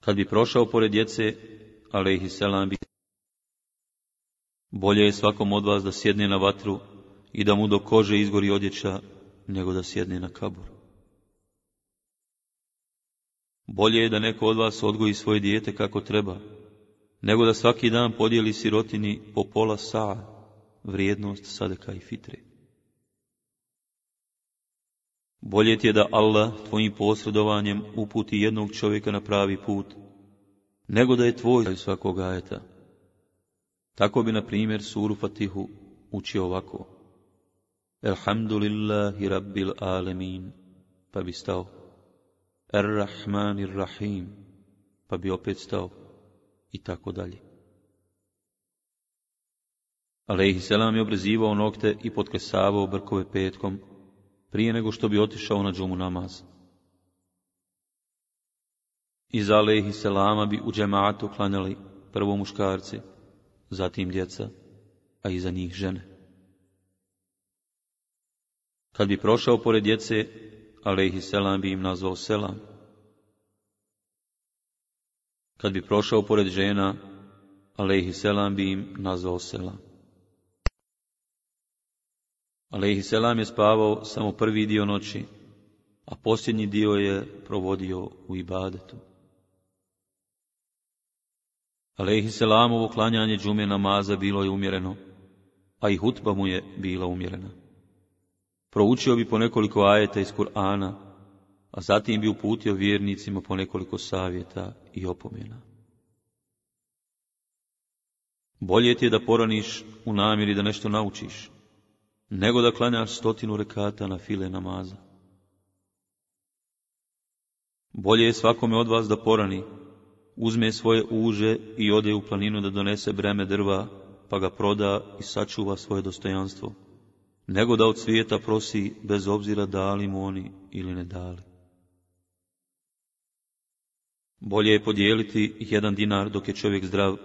Kad bi prošao pored djece, selam bi... Bolje je svakom od vas da sjedne na vatru i da mu do kože izgori odjeća, nego da sjedne na kabur. Bolje je da neko od vas odgoji svoje dijete kako treba, nego da svaki dan podijeli sirotini po pola saa vrijednost sadeka i fitre. Bolje ti je da Allah tvojim posredovanjem uputi jednog čovjeka na pravi put, nego da je tvoj svakog ajeta. Tako bi, na primjer, suru Fatihu učio ovako. Elhamdulillahi rabbil alemin, pa bi stao. Errahmanir Rahim, pa bi opet stao. I tako dalje. Alehi selam je obrezivao nokte i potkresavao brkove petkom, prije nego što bi otišao na džumu namaz. Iz alehi selama bi u džematu klanjali prvo muškarci, zatim djeca, a iza njih žene. Kad bi prošao pored djece, alehi selam bi im nazvao selam. Kad bi prošao pored žena, alehi selam bi im nazvao selam. Alehi selam je spavao samo prvi dio noći, a posljednji dio je provodio u ibadetu. Alehi selamovo klanjanje džume namaza bilo je umjereno, a i hutba mu je bila umjerena. Proučio bi po nekoliko ajeta iz Kur'ana, a zatim bi uputio vjernicima po nekoliko savjeta i opomjena. Bolje ti je da poraniš u namjeri da nešto naučiš, nego da klanjaš stotinu rekata na file namaza. Bolje je svakome od vas da porani, uzme svoje uže i ode u planinu da donese breme drva, pa ga proda i sačuva svoje dostojanstvo, nego da od svijeta prosi bez obzira dali mu oni ili ne dali. Bolje je podijeliti jedan dinar dok je čovjek zdrav,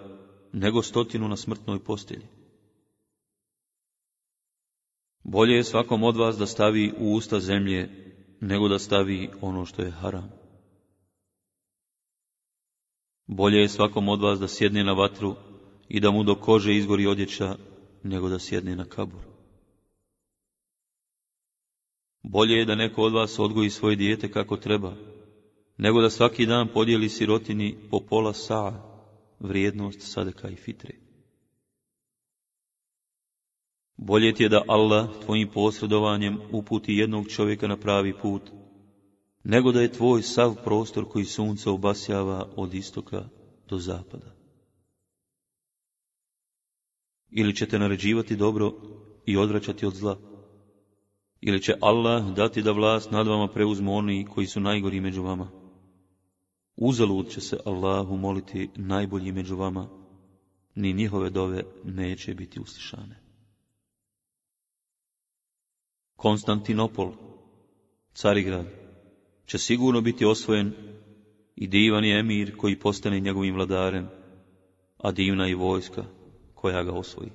nego stotinu na smrtnoj postelji. Bolje je svakom od vas da stavi u usta zemlje, nego da stavi ono što je haram. Bolje je svakom od vas da sjedne na vatru i da mu do kože izgori odjeća, nego da sjedne na kabur. Bolje je da neko od vas odgoji svoje dijete kako treba, nego da svaki dan podijeli sirotini po pola saa vrijednost sadeka i fitre. Bolje ti je da Allah tvojim posredovanjem uputi jednog čovjeka na pravi put, nego da je tvoj sav prostor koji sunce obasjava od istoka do zapada. Ili će te naređivati dobro i odvraćati od zla, ili će Allah dati da vlast nad vama preuzmu oni koji su najgori među vama. Uzalud će se Allahu moliti najbolji među vama, ni njihove dove neće biti uslišane. Konstantinopol, Carigrad, će sigurno biti osvojen i divan je emir koji postane njegovim vladarem, a divna i vojska koja ga osvoji.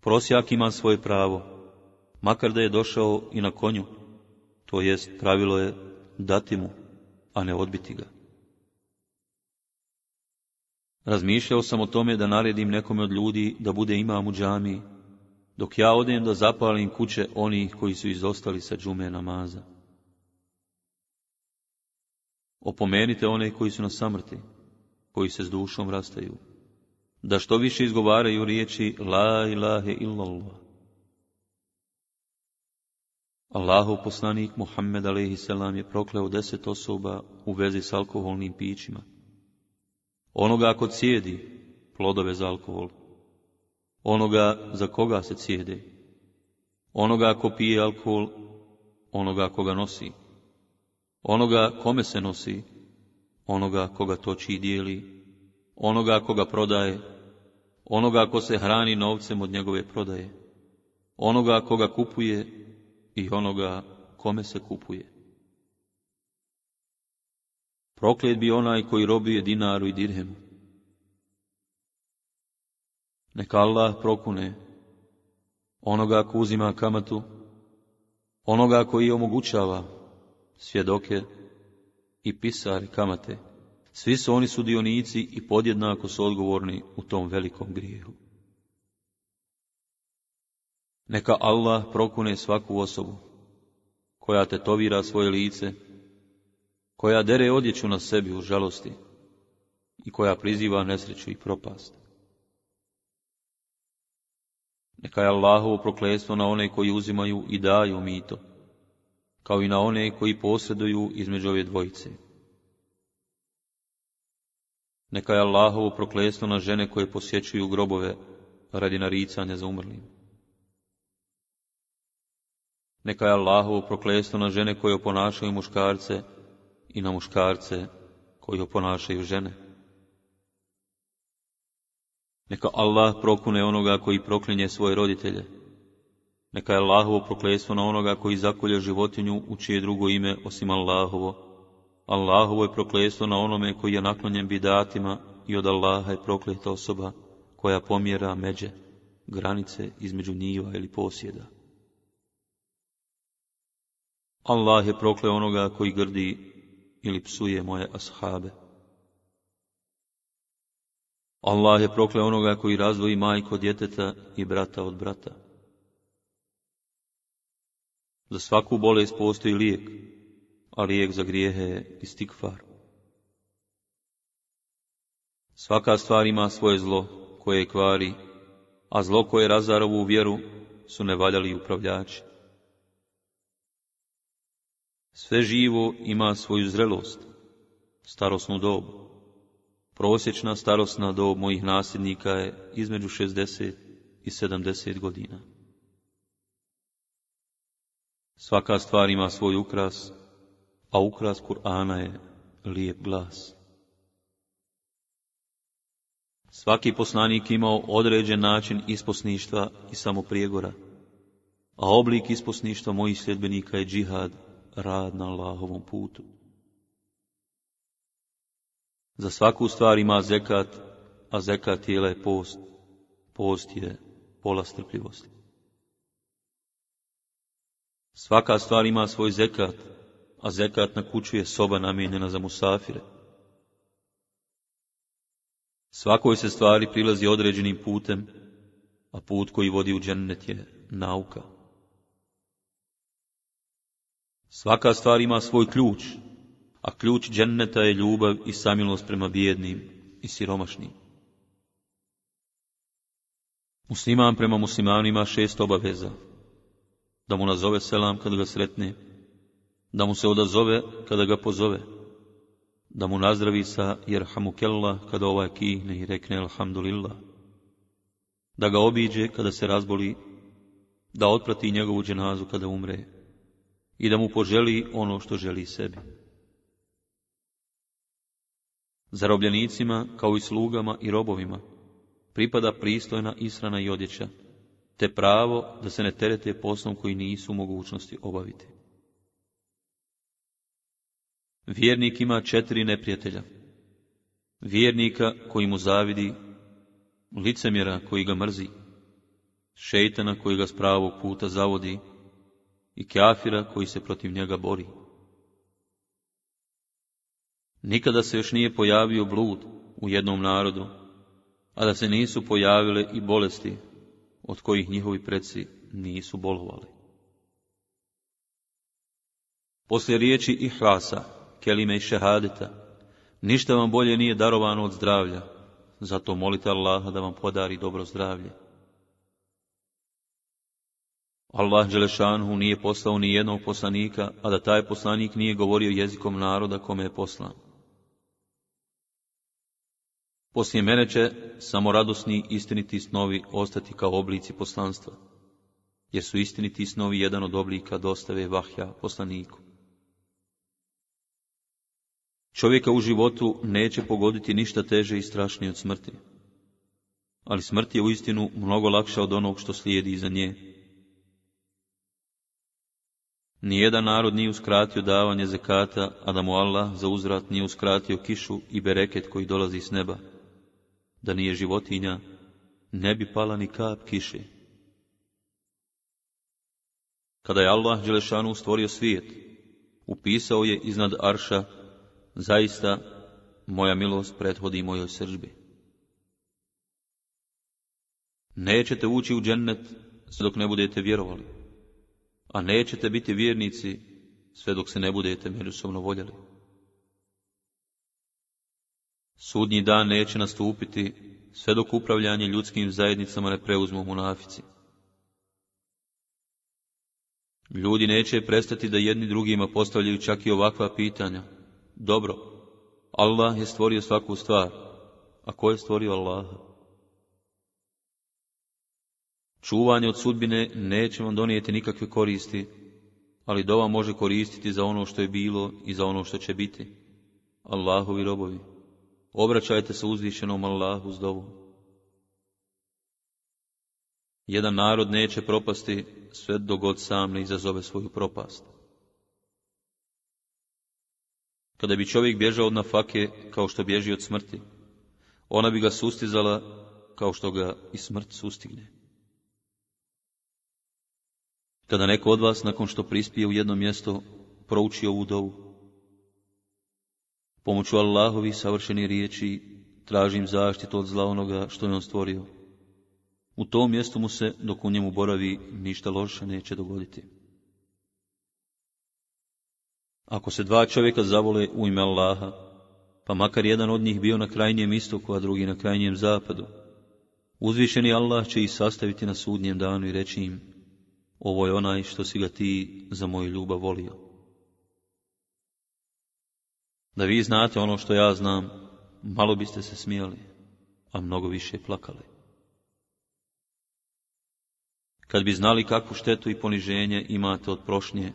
Prosjak ima svoje pravo, makar da je došao i na konju, to jest pravilo je dati mu, a ne odbiti ga. Razmišljao sam o tome da naredim nekome od ljudi da bude imam u džamiji, dok ja odem da zapalim kuće onih koji su izostali sa džume namaza. Opomenite one koji su na samrti, koji se s dušom rastaju, da što više izgovaraju riječi La ilahe illallah. Allahov poslanik Muhammed a.s. je prokleo deset osoba u vezi s alkoholnim pićima. Onoga ako cijedi plodove za alkohol, onoga za koga se cijede, onoga ko pije alkohol, onoga koga nosi, onoga kome se nosi, onoga koga toči i dijeli, onoga koga prodaje, onoga ko se hrani novcem od njegove prodaje, onoga koga kupuje i onoga kome se kupuje. Proklet bi onaj koji robije dinaru i dirhemu, neka Allah prokune onoga ko uzima kamatu, onoga koji omogućava svjedoke i pisari kamate. Svi su oni sudionici i podjednako su odgovorni u tom velikom grijehu. Neka Allah prokune svaku osobu koja tetovira svoje lice, koja dere odjeću na sebi u žalosti i koja priziva nesreću i propast. Neka je Allahovo prokletstvo na one koji uzimaju i daju mito, kao i na one koji posjeduju između ove dvojice. Neka je Allahovo prokletstvo na žene koje posjećuju grobove radi naricanja za umrlim. Neka je Allahovo prokletstvo na žene koje oponašaju muškarce i na muškarce koji oponašaju žene. Neka Allah prokune onoga koji proklinje svoje roditelje. Neka je Allahovo prokletstvo na onoga koji zakolje životinju u čije drugo ime osim Allahovo. Allahovo je prokletstvo na onome koji je naklonjen bidatima i od Allaha je prokleta osoba koja pomjera međe, granice između njiva ili posjeda. Allah je prokleo onoga koji grdi ili psuje moje ashabe. Allah je prokleo onoga koji razvoji majko djeteta i brata od brata. Za svaku bolest postoji lijek, a lijek za grijehe je istikfar. Svaka stvar ima svoje zlo koje kvari, a zlo koje razarovu vjeru su nevaljali upravljači. Sve živo ima svoju zrelost, starosnu dobu. Prosječna starosna dob mojih nasljednika je između 60 i 70 godina. Svaka stvar ima svoj ukras, a ukras Kur'ana je lijep glas. Svaki poslanik imao određen način isposništva i samoprijegora, a oblik isposništva mojih sljedbenika je džihad, rad na Allahovom putu. Za svaku stvar ima zekat, a zekat je post. Post je pola strpljivosti. Svaka stvar ima svoj zekat, a zekat na kuću je soba namijenjena za musafire. Svakoj se stvari prilazi određenim putem, a put koji vodi u džennet je nauka. Svaka stvar ima svoj ključ, a ključ dženneta je ljubav i samilost prema bijednim i siromašnim. Musliman prema muslimanima šest obaveza. Da mu nazove selam kada ga sretne, da mu se odazove kada ga pozove, da mu nazdravi sa jerhamukella kada ovaj kihne i rekne alhamdulillah, da ga obiđe kada se razboli, da otprati njegovu dženazu kada umre i da mu poželi ono što želi sebi. Zarobljenicima, kao i slugama i robovima, pripada pristojna israna i odjeća, te pravo da se ne terete poslom koji nisu u mogućnosti obaviti. Vjernik ima četiri neprijatelja. Vjernika koji mu zavidi, licemjera koji ga mrzi, šeitana koji ga s pravog puta zavodi i kafira koji se protiv njega bori. Nikada se još nije pojavio blud u jednom narodu, a da se nisu pojavile i bolesti od kojih njihovi preci nisu bolovali. Poslije riječi Ihrasa, kelime i šehadeta, ništa vam bolje nije darovano od zdravlja, zato molite Allaha da vam podari dobro zdravlje. Allah Đelešanhu nije poslao ni jednog poslanika, a da taj poslanik nije govorio jezikom naroda kome je poslan. Poslije mene će samo radosni istiniti snovi ostati kao oblici poslanstva, jer su istiniti snovi jedan od oblika dostave vahja poslaniku. Čovjeka u životu neće pogoditi ništa teže i strašnije od smrti, ali smrt je uistinu mnogo lakša od onog što slijedi iza nje. Nijedan narod nije uskratio davanje zekata, a da mu Allah za uzrat nije uskratio kišu i bereket koji dolazi s neba da nije životinja, ne bi pala ni kap kiše. Kada je Allah Đelešanu stvorio svijet, upisao je iznad Arša, zaista moja milost prethodi mojoj sržbi. Nećete ući u džennet sve dok ne budete vjerovali, a nećete biti vjernici sve dok se ne budete međusobno voljeli. Sudnji dan neće nastupiti sve dok upravljanje ljudskim zajednicama ne preuzmu munafici. Ljudi neće prestati da jedni drugima postavljaju čak i ovakva pitanja. Dobro, Allah je stvorio svaku stvar, a ko je stvorio Allaha? Čuvanje od sudbine neće vam donijeti nikakve koristi, ali dova može koristiti za ono što je bilo i za ono što će biti. Allahovi robovi obraćajte se uzvišenom Allahu s dovom. Jedan narod neće propasti sve dok god sam ne izazove svoju propast. Kada bi čovjek bježao od nafake kao što bježi od smrti, ona bi ga sustizala kao što ga i smrt sustigne. Kada neko od vas, nakon što prispije u jedno mjesto, prouči ovu dovu, Pomoću Allahovi savršeni riječi tražim zaštitu od zla onoga što je on stvorio. U tom mjestu mu se, dok u njemu boravi, ništa loše neće dogoditi. Ako se dva čovjeka zavole u ime Allaha, pa makar jedan od njih bio na krajnjem istoku, a drugi na krajnjem zapadu, uzvišeni Allah će ih sastaviti na sudnjem danu i reći im, ovo je onaj što si ga ti za moju ljubav volio. Da vi znate ono što ja znam, malo biste se smijali, a mnogo više plakali. Kad bi znali kakvu štetu i poniženje imate od prošnje,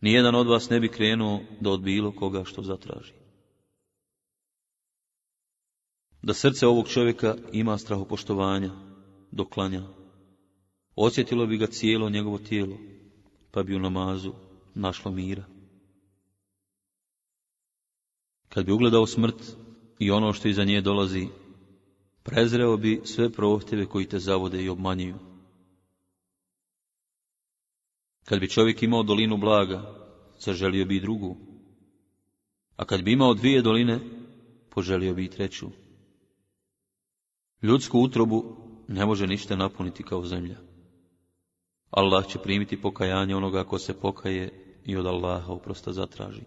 nijedan od vas ne bi krenuo da od bilo koga što zatraži. Da srce ovog čovjeka ima strahopoštovanja, doklanja, osjetilo bi ga cijelo njegovo tijelo, pa bi u namazu našlo mira. Kad bi ugledao smrt i ono što iza nje dolazi, prezreo bi sve prohtjeve koji te zavode i obmanjuju. Kad bi čovjek imao dolinu blaga, zaželio bi i drugu, a kad bi imao dvije doline, poželio bi i treću. Ljudsku utrobu ne može ništa napuniti kao zemlja. Allah će primiti pokajanje onoga ko se pokaje i od Allaha oprosta zatraži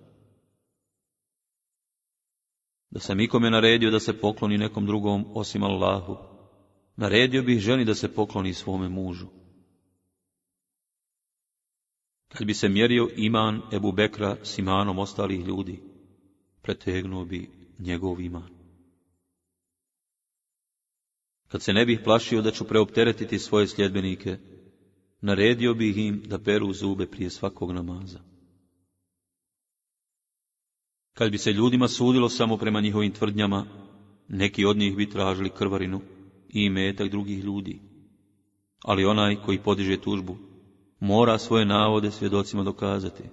da sam ikome naredio da se pokloni nekom drugom osim Allahu, naredio bih ženi da se pokloni svome mužu. Kad bi se mjerio iman Ebu Bekra s imanom ostalih ljudi, pretegnuo bi njegov iman. Kad se ne bih plašio da ću preopteretiti svoje sljedbenike, naredio bih im da peru zube prije svakog namaza. Kad bi se ljudima sudilo samo prema njihovim tvrdnjama, neki od njih bi tražili krvarinu i imetak drugih ljudi. Ali onaj koji podiže tužbu, mora svoje navode svjedocima dokazati,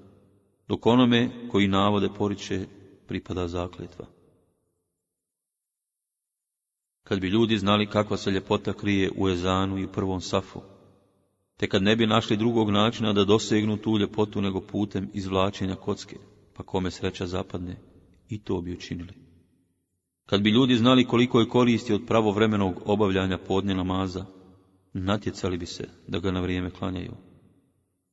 dok onome koji navode poriče pripada zakletva. Kad bi ljudi znali kakva se ljepota krije u Ezanu i u prvom safu, te kad ne bi našli drugog načina da dosegnu tu ljepotu nego putem izvlačenja kocke, pa kome sreća zapadne, i to bi učinili. Kad bi ljudi znali koliko je koristi od pravovremenog obavljanja podne namaza, natjecali bi se da ga na vrijeme klanjaju.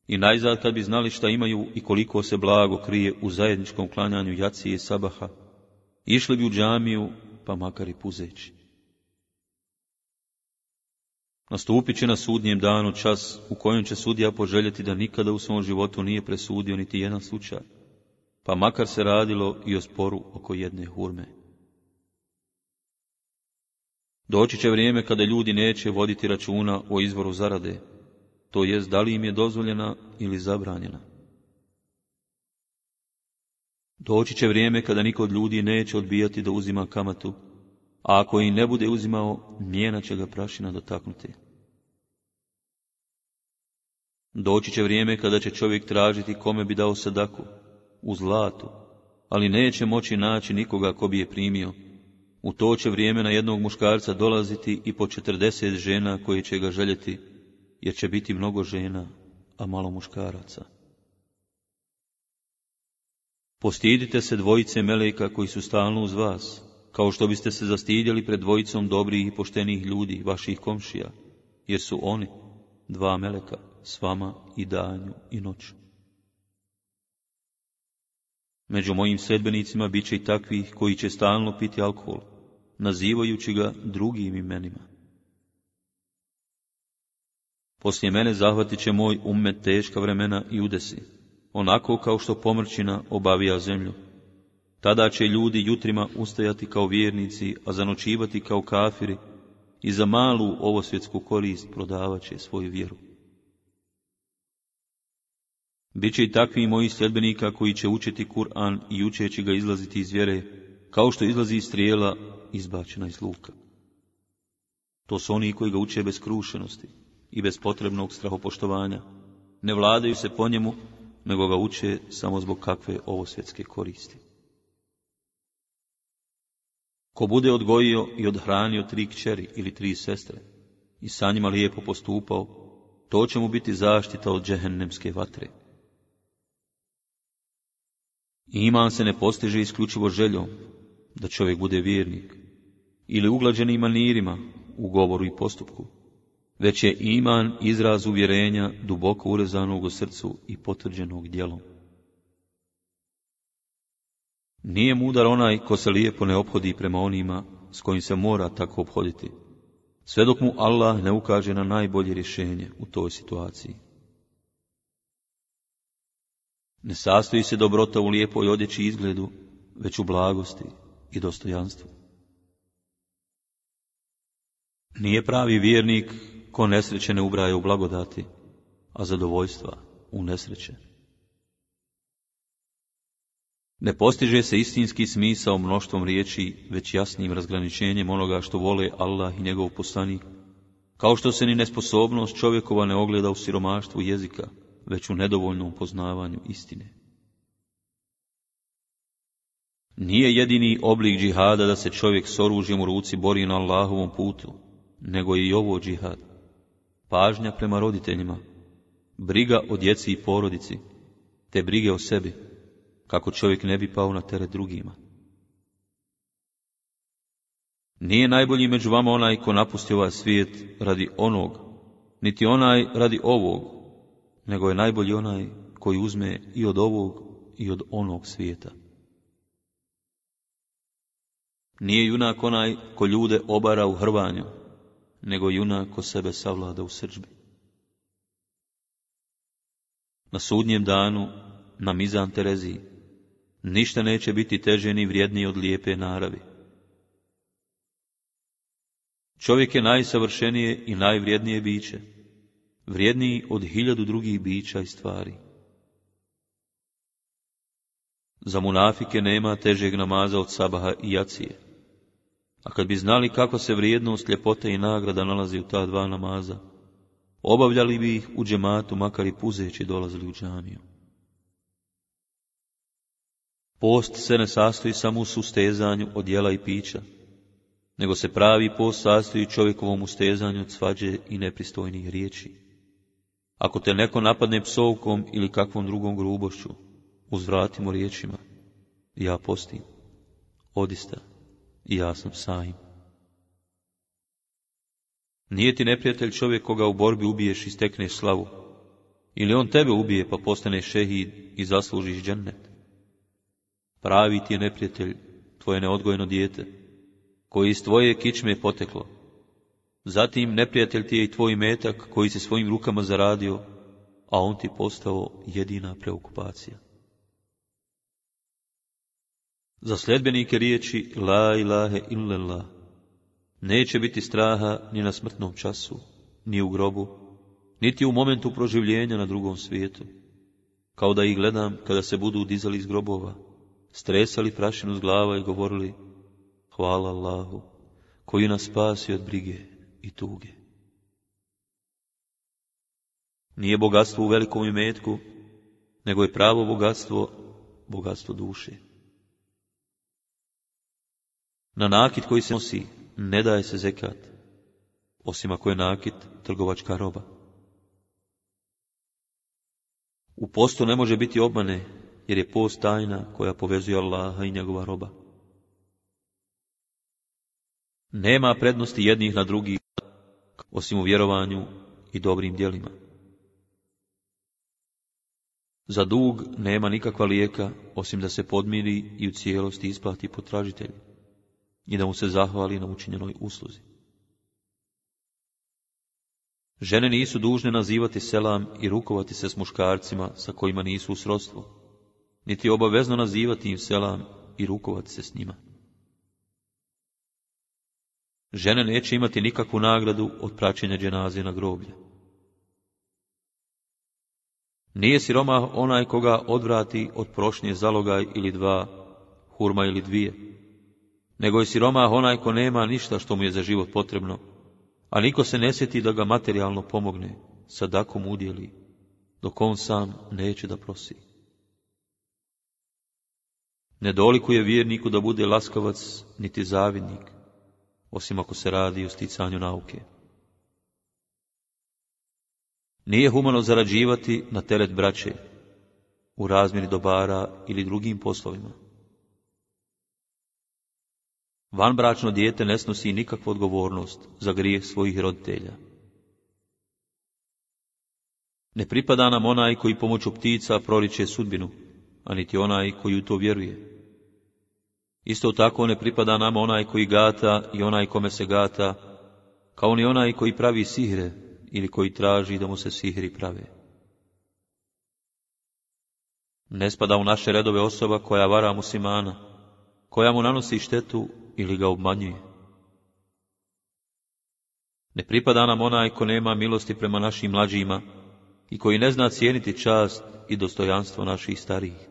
I najzad kad bi znali šta imaju i koliko se blago krije u zajedničkom klanjanju jacije i sabaha, išli bi u džamiju, pa makar i puzeći. Nastupit će na sudnjem danu čas u kojem će sudija poželjeti da nikada u svom životu nije presudio niti jedan slučaj, pa makar se radilo i o sporu oko jedne hurme. Doći će vrijeme kada ljudi neće voditi računa o izvoru zarade, to jest da li im je dozvoljena ili zabranjena. Doći će vrijeme kada niko od ljudi neće odbijati da uzima kamatu, a ako i ne bude uzimao, njena će ga prašina dotaknuti. Doći će vrijeme kada će čovjek tražiti kome bi dao sadaku, u zlatu, ali neće moći naći nikoga ko bi je primio. U to će vrijeme na jednog muškarca dolaziti i po četrdeset žena koje će ga željeti, jer će biti mnogo žena, a malo muškaraca. Postidite se dvojice meleka koji su stalno uz vas, kao što biste se zastidjeli pred dvojicom dobrih i poštenih ljudi, vaših komšija, jer su oni dva meleka s vama i danju i noću. Među mojim sedbenicima bit će i takvih koji će stalno piti alkohol, nazivajući ga drugim imenima. Poslije mene zahvatit će moj umet teška vremena i udesi, onako kao što pomrčina obavija zemlju. Tada će ljudi jutrima ustajati kao vjernici, a zanočivati kao kafiri i za malu ovosvjetsku korist prodavat će svoju vjeru će i takvi moji sljedbenika koji će učiti Kur'an i učeći ga izlaziti iz vjere, kao što izlazi iz strijela izbačena iz luka. To su oni koji ga uče bez krušenosti i bez potrebnog strahopoštovanja. Ne vladaju se po njemu, nego ga uče samo zbog kakve ovo svjetske koristi. Ko bude odgojio i odhranio tri kćeri ili tri sestre i sa njima lijepo postupao, to će mu biti zaštita od džehennemske vatre. Iman se ne postiže isključivo željom da čovjek bude vjernik ili uglađenim manirima u govoru i postupku, već je iman izraz uvjerenja duboko urezanog u srcu i potvrđenog djelom. Nije mudar onaj ko se lijepo ne obhodi prema onima s kojim se mora tako obhoditi, sve dok mu Allah ne ukaže na najbolje rješenje u toj situaciji. Ne sastoji se dobrota u lijepoj odjeći izgledu, već u blagosti i dostojanstvu. Nije pravi vjernik ko nesreće ne ubraje u blagodati, a zadovoljstva u nesreće. Ne postiže se istinski smisao mnoštvom riječi, već jasnim razgraničenjem onoga što vole Allah i njegov poslanik, kao što se ni nesposobnost čovjekova ne ogleda u siromaštvu jezika, već u nedovoljnom poznavanju istine. Nije jedini oblik džihada da se čovjek s oružjem u ruci bori na Allahovom putu, nego i ovo džihad. Pažnja prema roditeljima, briga o djeci i porodici, te brige o sebi, kako čovjek ne bi pao na teret drugima. Nije najbolji među vama onaj ko napusti ovaj svijet radi onog, niti onaj radi ovog, nego je najbolji onaj koji uzme i od ovog i od onog svijeta. Nije junak onaj ko ljude obara u hrvanju, nego junak ko sebe savlada u srđbi. Na sudnjem danu, na mizan Tereziji, ništa neće biti teže ni vrijedniji od lijepe naravi. Čovjek je najsavršenije i najvrijednije biće vrijedniji od hiljadu drugih bića i stvari. Za munafike nema težeg namaza od sabaha i jacije. A kad bi znali kako se vrijednost ljepote i nagrada nalazi u ta dva namaza, obavljali bi ih u džematu, makar i puzeći dolazili u džamiju. Post se ne sastoji samo u sustezanju od jela i pića, nego se pravi post sastoji čovjekovom ustezanju od svađe i nepristojnih riječi. Ako te neko napadne psovkom ili kakvom drugom grubošću, uzvratimo riječima. Ja postim, odista, i ja sam sajim. Nije ti neprijatelj čovjek koga u borbi ubiješ i stekneš slavu, ili on tebe ubije pa postane šehid i zaslužiš džennet. Pravi ti je neprijatelj, tvoje neodgojeno dijete, koje iz tvoje kičme je poteklo, Zatim neprijatelj ti je i tvoj metak koji se svojim rukama zaradio, a on ti postao jedina preokupacija. Za sljedbenike riječi La ilahe illallah neće biti straha ni na smrtnom času, ni u grobu, niti u momentu proživljenja na drugom svijetu, kao da ih gledam kada se budu dizali iz grobova, stresali prašinu s glava i govorili Hvala Allahu, koji nas spasi od brige i tuge. Nije bogatstvo u velikom imetku, nego je pravo bogatstvo, bogatstvo duše. Na nakit koji se nosi ne daje se zekat, osim ako je nakit trgovačka roba. U postu ne može biti obmane, jer je post tajna koja povezuje Allaha i njegova roba. Nema prednosti jednih na drugih, osim u vjerovanju i dobrim djelima. Za dug nema nikakva lijeka, osim da se podmiri i u cijelosti isplati potražitelj i da mu se zahvali na učinjenoj usluzi. Žene nisu dužne nazivati selam i rukovati se s muškarcima sa kojima nisu u srodstvu, niti obavezno nazivati im selam i rukovati se s njima. Žene neće imati nikakvu nagradu od praćenja dženaze na groblje. Nije siroma onaj koga odvrati od prošnje zalogaj ili dva, hurma ili dvije, nego je siroma onaj ko nema ništa što mu je za život potrebno, a niko se ne sjeti da ga materijalno pomogne, sadakom udjeli, dok on sam neće da prosi. Ne dolikuje vjerniku da bude laskavac niti zavidnik, osim ako se radi o sticanju nauke. Nije humano zarađivati na teret braće, u razmjeni dobara ili drugim poslovima. Vanbračno dijete ne snosi nikakvu odgovornost za grijeh svojih roditelja. Ne pripada nam onaj koji pomoću ptica proriče sudbinu, a niti onaj koji u to vjeruje. Isto tako ne pripada nama onaj koji gata i onaj kome se gata, kao ni onaj koji pravi sihre ili koji traži da mu se sihri prave. Ne spada u naše redove osoba koja vara muslimana, koja mu nanosi štetu ili ga obmanjuje. Ne pripada nam onaj ko nema milosti prema našim mlađima i koji ne zna cijeniti čast i dostojanstvo naših starijih.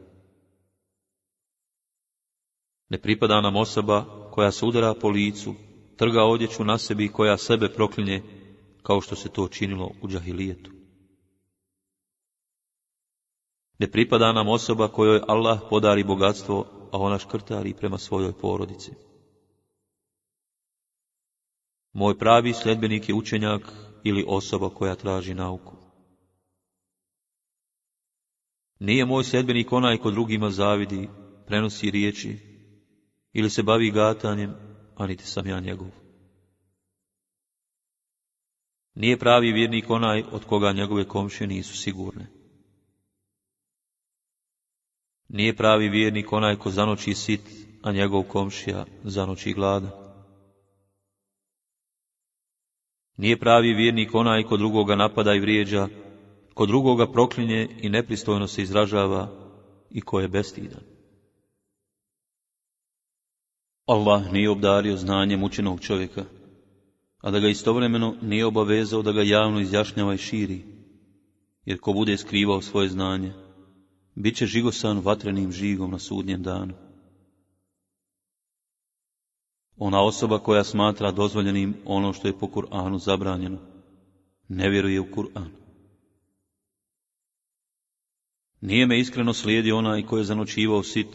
Ne pripada nam osoba koja se udara po licu, trga odjeću na sebi koja sebe proklinje, kao što se to činilo u džahilijetu. Ne pripada nam osoba kojoj Allah podari bogatstvo, a ona škrtari prema svojoj porodici. Moj pravi sljedbenik je učenjak ili osoba koja traži nauku. Nije moj sljedbenik onaj ko drugima zavidi, prenosi riječi, ili se bavi gatanjem, a niti sam ja njegov. Nije pravi vjernik onaj od koga njegove komšije nisu sigurne. Nije pravi vjernik onaj ko zanoči sit, a njegov komšija zanoći glada. Nije pravi vjernik onaj ko drugoga napada i vrijeđa, ko drugoga proklinje i nepristojno se izražava i ko je bestidan. Allah nije obdario znanje mučenog čovjeka, a da ga istovremeno nije obavezao da ga javno izjašnjava i širi, jer ko bude skrivao svoje znanje, bit će žigosan vatrenim žigom na sudnjem danu. Ona osoba koja smatra dozvoljenim ono što je po Kur'anu zabranjeno, ne vjeruje u Kur'an. Nije me iskreno slijedi onaj koji je zanočivao sit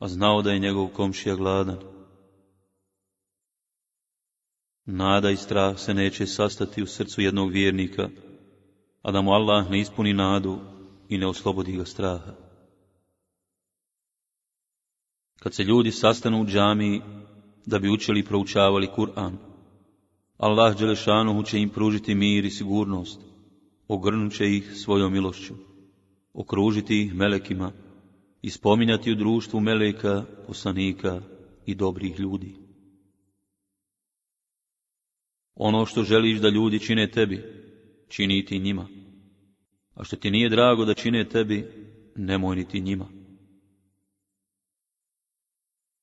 a znao da je njegov komšija gladan. Nada i strah se neće sastati u srcu jednog vjernika, a da mu Allah ne ispuni nadu i ne oslobodi ga straha. Kad se ljudi sastanu u džamiji, da bi učili i proučavali Kur'an, Allah Đelešanuhu će im pružiti mir i sigurnost, ogrnut će ih svojom milošću, okružiti ih melekima, i spominjati u društvu meleka, poslanika i dobrih ljudi. Ono što želiš da ljudi čine tebi, čini ti njima, a što ti nije drago da čine tebi, nemoj niti njima.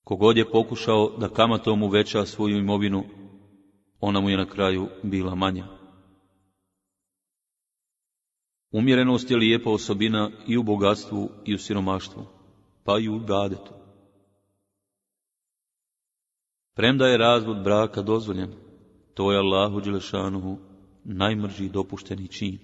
Kogod je pokušao da kamatom uveća svoju imovinu, ona mu je na kraju bila manja. Umjerenost je lijepa osobina i u bogatstvu i u siromaštvu, pa i u badetu. Premda je razvod braka dozvoljen, to je Allahu Đelešanuhu najmrži dopušteni čin.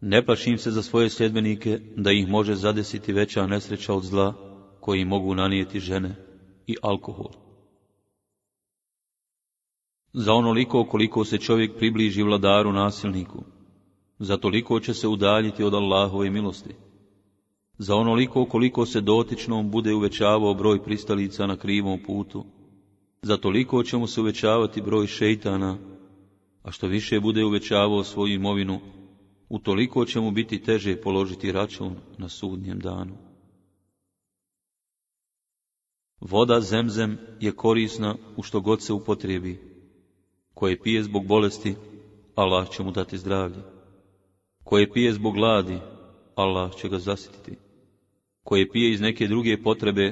Ne plašim se za svoje sljedbenike da ih može zadesiti veća nesreća od zla koji mogu nanijeti žene i alkohol za onoliko koliko se čovjek približi vladaru nasilniku, za toliko će se udaljiti od Allahove milosti, za onoliko koliko se dotičnom bude uvećavao broj pristalica na krivom putu, za toliko će mu se uvećavati broj šeitana, a što više bude uvećavao svoju imovinu, utoliko će mu biti teže položiti račun na sudnjem danu. Voda zemzem je korisna u što god se upotrijebi, koje pije zbog bolesti, Allah će mu dati zdravlje. Koje pije zbog gladi, Allah će ga zasititi. Koje pije iz neke druge potrebe,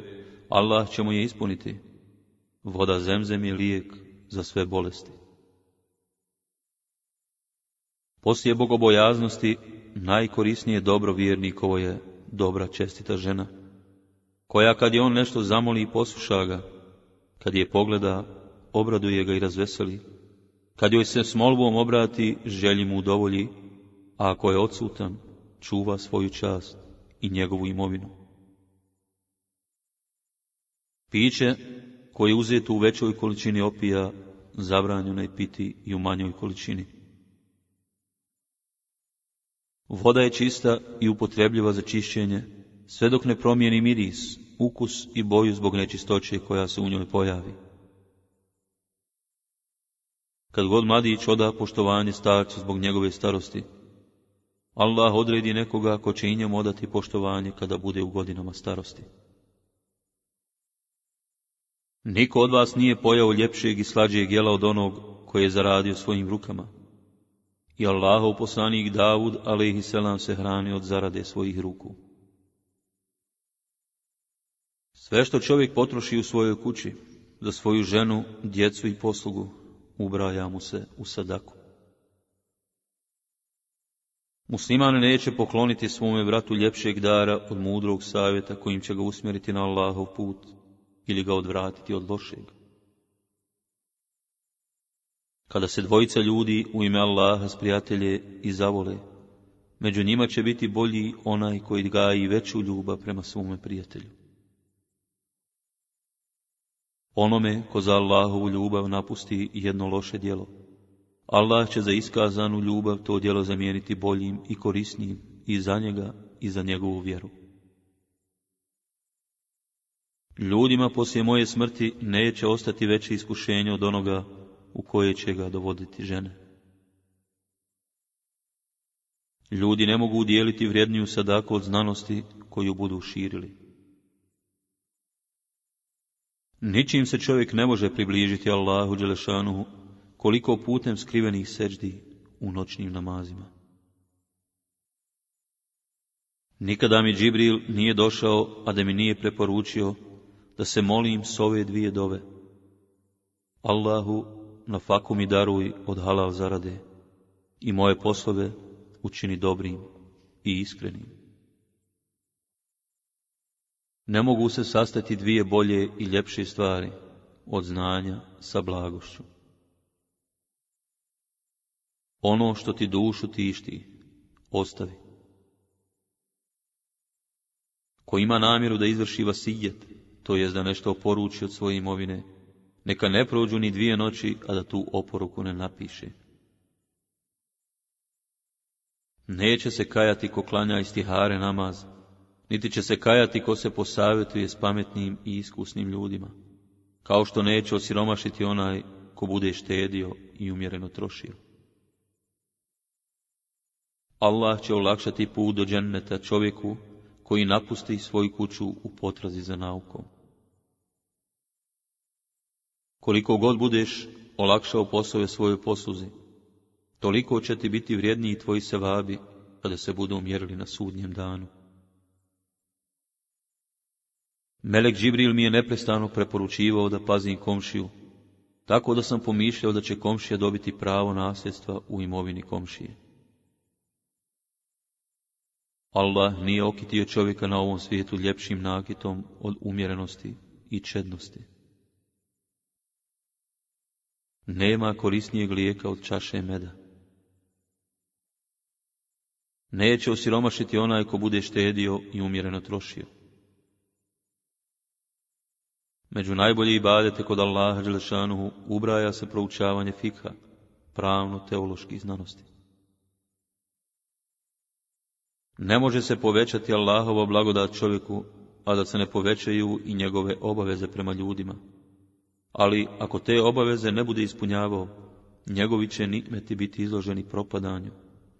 Allah će mu je ispuniti. Voda zemzem je lijek za sve bolesti. Poslije bogobojaznosti, najkorisnije dobro vjernikovo je dobra čestita žena, koja kad je on nešto zamoli i posluša ga, kad je pogleda, obraduje ga i razveseli kad joj se s molbom obrati, želji mu udovolji, a ako je odsutan, čuva svoju čast i njegovu imovinu. Piće koje je uzeto u većoj količini opija, zabranjeno je piti i u manjoj količini. Voda je čista i upotrebljiva za čišćenje, sve dok ne promijeni miris, ukus i boju zbog nečistoće koja se u njoj pojavi kad god mladić oda poštovanje starcu zbog njegove starosti. Allah odredi nekoga ko će i njemu odati poštovanje kada bude u godinama starosti. Niko od vas nije pojao ljepšeg i slađeg jela od onog koji je zaradio svojim rukama. I Allahov poslanik Davud, alaihi selam, se hrani od zarade svojih ruku. Sve što čovjek potroši u svojoj kući, za svoju ženu, djecu i poslugu, ubraja mu se u sadaku. Musliman neće pokloniti svome bratu ljepšeg dara od mudrog savjeta kojim će ga usmjeriti na Allahov put ili ga odvratiti od lošeg. Kada se dvojica ljudi u ime Allaha sprijatelje i zavole, među njima će biti bolji onaj koji gaji veću ljubav prema svome prijatelju. Onome ko za Allahovu ljubav napusti jedno loše djelo, Allah će za iskazanu ljubav to djelo zamijeniti boljim i korisnijim i za njega i za njegovu vjeru. Ljudima poslije moje smrti neće ostati veće iskušenje od onoga u koje će ga dovoditi žene. Ljudi ne mogu udijeliti vrijedniju sadaku od znanosti koju budu širili. Ničim se čovjek ne može približiti Allahu Đelešanu, koliko putem skrivenih seđdi u noćnim namazima. Nikada mi Džibril nije došao, a da mi nije preporučio da se molim s ove dvije dove. Allahu na faku mi daruj od halal zarade i moje poslove učini dobrim i iskrenim. Ne mogu se sastati dvije bolje i ljepše stvari od znanja sa blagošću. Ono što ti dušu tišti, ostavi. Ko ima namjeru da izvrši vasijet, to jest da nešto oporuči od svoje imovine, neka ne prođu ni dvije noći, a da tu oporuku ne napiše. Neće se kajati ko klanja stihare namaz, niti će se kajati ko se posavjetuje s pametnim i iskusnim ljudima, kao što neće osiromašiti onaj ko bude štedio i umjereno trošio. Allah će olakšati put do dženneta čovjeku koji napusti svoju kuću u potrazi za naukom. Koliko god budeš olakšao poslove svoje posluzi, toliko će ti biti vrijedniji tvoji sevabi kada se budu umjerili na sudnjem danu. Melek Džibril mi je neprestano preporučivao da pazim komšiju, tako da sam pomišljao da će komšija dobiti pravo nasljedstva u imovini komšije. Allah nije okitio čovjeka na ovom svijetu ljepšim nakitom od umjerenosti i čednosti. Nema korisnijeg lijeka od čaše meda. Neće osiromašiti onaj ko bude štedio i umjereno trošio. Među najbolji ibadete kod Allaha Đelešanuhu ubraja se proučavanje fikha, pravno-teoloških znanosti. Ne može se povećati Allahova blagodat čovjeku, a da se ne povećaju i njegove obaveze prema ljudima. Ali ako te obaveze ne bude ispunjavao, njegovi će nikmeti biti izloženi propadanju,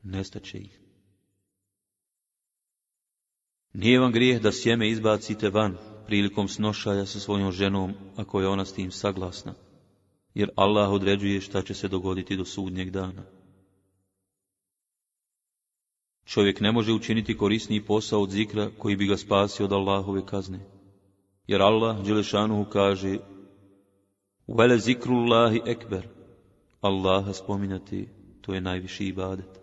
nestaće ih. Nije vam grijeh da sjeme izbacite van, prilikom snošaja sa svojom ženom, ako je ona s tim saglasna, jer Allah određuje šta će se dogoditi do sudnjeg dana. Čovjek ne može učiniti korisniji posao od zikra koji bi ga spasio od Allahove kazne. Jer Allah Đelešanuhu kaže Vele zikrullahi ekber. Allaha spominjati, to je najviši ibadet.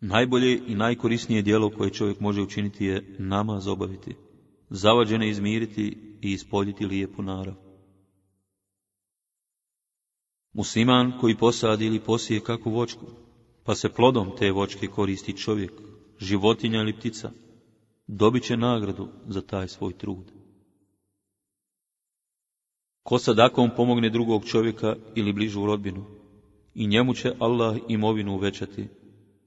Najbolje i najkorisnije djelo koje čovjek može učiniti je nama obaviti, zavađene izmiriti i ispoljiti lijepu narav. Musliman koji posadi ili posije kakvu vočku, pa se plodom te vočke koristi čovjek, životinja ili ptica, dobit će nagradu za taj svoj trud. Ko sadakom pomogne drugog čovjeka ili bližu rodbinu, i njemu će Allah imovinu uvećati,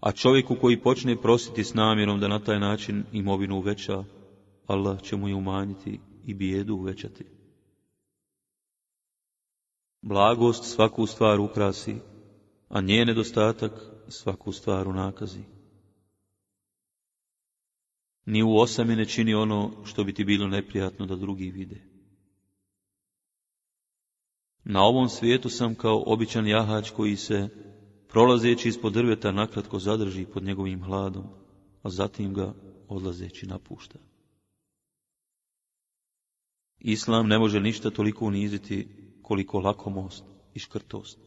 a čovjeku koji počne prositi s namjerom da na taj način imovinu uveća, Allah će mu je umanjiti i bijedu uvećati. Blagost svaku stvar ukrasi, a nje nedostatak svaku stvar unakazi. Ni u osami ne čini ono što bi ti bilo neprijatno da drugi vide. Na ovom svijetu sam kao običan jahač koji se Prolazeći ispod drveta nakratko zadrži pod njegovim hladom, a zatim ga odlazeći napušta. Islam ne može ništa toliko uniziti koliko lakomost i škrtost.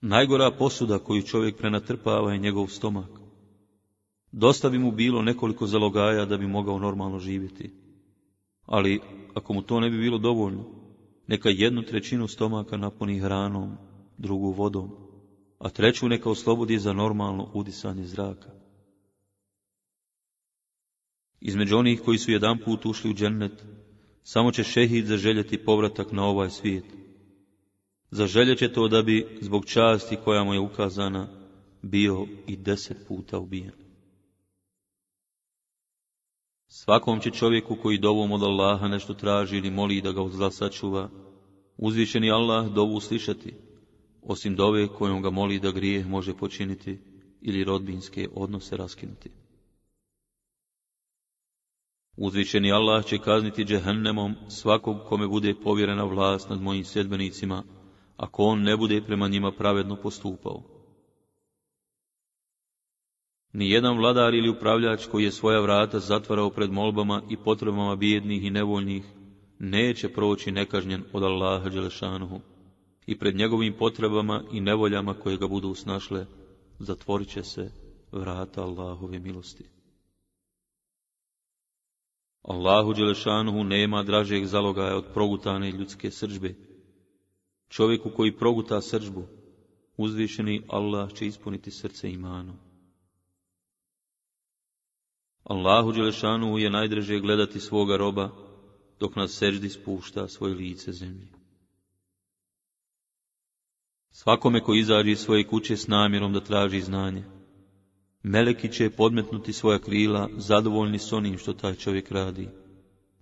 Najgora posuda koju čovjek prenatrpava je njegov stomak. Dosta bi mu bilo nekoliko zalogaja da bi mogao normalno živjeti. Ali, ako mu to ne bi bilo dovoljno, neka jednu trećinu stomaka napuni hranom drugu vodom, a treću neka oslobodi za normalno udisanje zraka. Između onih koji su jedan put ušli u džennet, samo će šehid zaželjeti povratak na ovaj svijet. Zaželjet će to da bi, zbog časti koja mu je ukazana, bio i deset puta ubijen. Svakom će čovjeku koji dovom od Allaha nešto traži ili moli da ga od zla sačuva, uzvišeni Allah dovu slišati, osim dove kojom ga moli da grijeh može počiniti ili rodbinske odnose raskinuti. Uzvišeni Allah će kazniti džehennemom svakog kome bude povjerena vlast nad mojim sedbenicima, ako on ne bude prema njima pravedno postupao. Nijedan vladar ili upravljač koji je svoja vrata zatvarao pred molbama i potrebama bijednih i nevoljnih, neće proći nekažnjen od Allaha Đelešanuhu i pred njegovim potrebama i nevoljama koje ga budu usnašle, zatvorit će se vrata Allahove milosti. Allahu Đelešanuhu nema dražeg zalogaja od progutane ljudske sržbe. Čovjeku koji proguta sržbu, uzvišeni Allah će ispuniti srce imanu. Allahu Đelešanuhu je najdraže gledati svoga roba, dok na seždi spušta svoje lice zemlje. Svakome ko izađe iz svoje kuće s namjerom da traži znanje. Meleki će podmetnuti svoja krila, zadovoljni s onim što taj čovjek radi,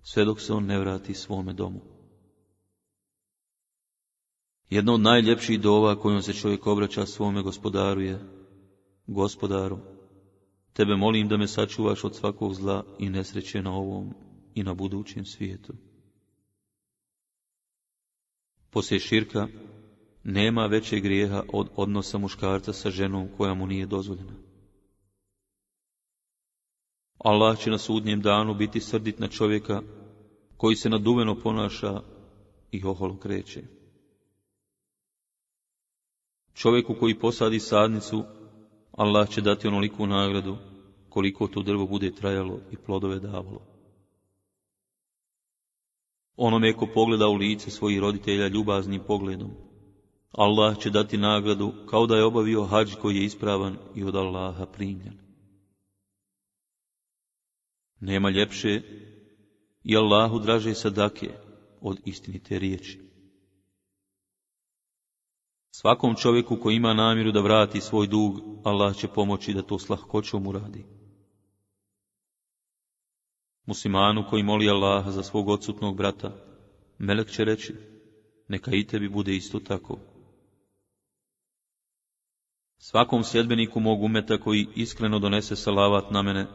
sve dok se on ne vrati svome domu. Jedna od najljepših dova kojom se čovjek obraća svome gospodaru je, gospodaru, tebe molim da me sačuvaš od svakog zla i nesreće na ovom i na budućem svijetu. Poslije širka, nema većeg grijeha od odnosa muškarca sa ženom koja mu nije dozvoljena. Allah će na sudnjem danu biti srdit na čovjeka koji se naduveno ponaša i oholo kreće. Čovjeku koji posadi sadnicu, Allah će dati onoliku nagradu koliko to drvo bude trajalo i plodove davalo. Onome ko pogleda u lice svojih roditelja ljubaznim pogledom, Allah će dati nagradu kao da je obavio hađ koji je ispravan i od Allaha primljen. Nema ljepše i Allahu draže sadake od istinite riječi. Svakom čovjeku koji ima namjeru da vrati svoj dug, Allah će pomoći da to s lahkoćom uradi. Muslimanu koji moli Allaha za svog odsutnog brata, Melek će reći, neka i tebi bude isto tako. Svakom sjedbeniku mog umeta koji iskreno donese salavat na mene,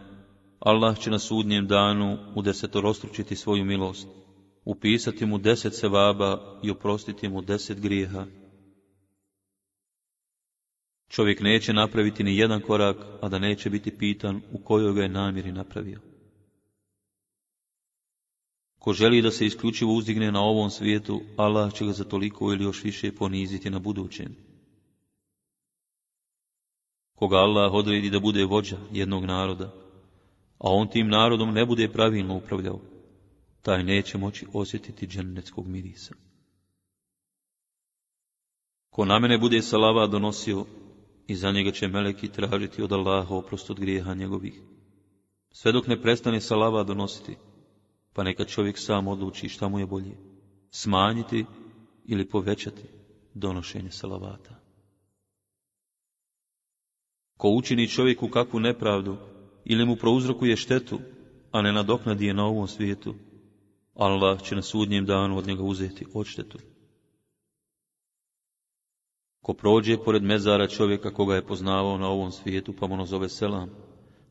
Allah će na sudnjem danu desetorostručiti svoju milost, upisati mu deset sevaba i oprostiti mu deset grijeha. Čovjek neće napraviti ni jedan korak, a da neće biti pitan u kojoj ga je namjeri napravio. Ko želi da se isključivo uzdigne na ovom svijetu, Allah će ga za toliko ili još više poniziti na budućem koga Allah odredi da bude vođa jednog naroda, a on tim narodom ne bude pravilno upravljao, taj neće moći osjetiti džennetskog mirisa. Ko na mene bude salava donosio, i za njega će meleki tražiti od Allaha oprost od grijeha njegovih, sve dok ne prestane salava donositi, pa neka čovjek sam odluči šta mu je bolje, smanjiti ili povećati donošenje salavata ko učini čovjeku kakvu nepravdu ili mu prouzrokuje štetu, a ne nadoknadi je na ovom svijetu, Allah će na sudnjem danu od njega uzeti odštetu. Ko prođe pored mezara čovjeka koga je poznavao na ovom svijetu, pa mu nazove selam,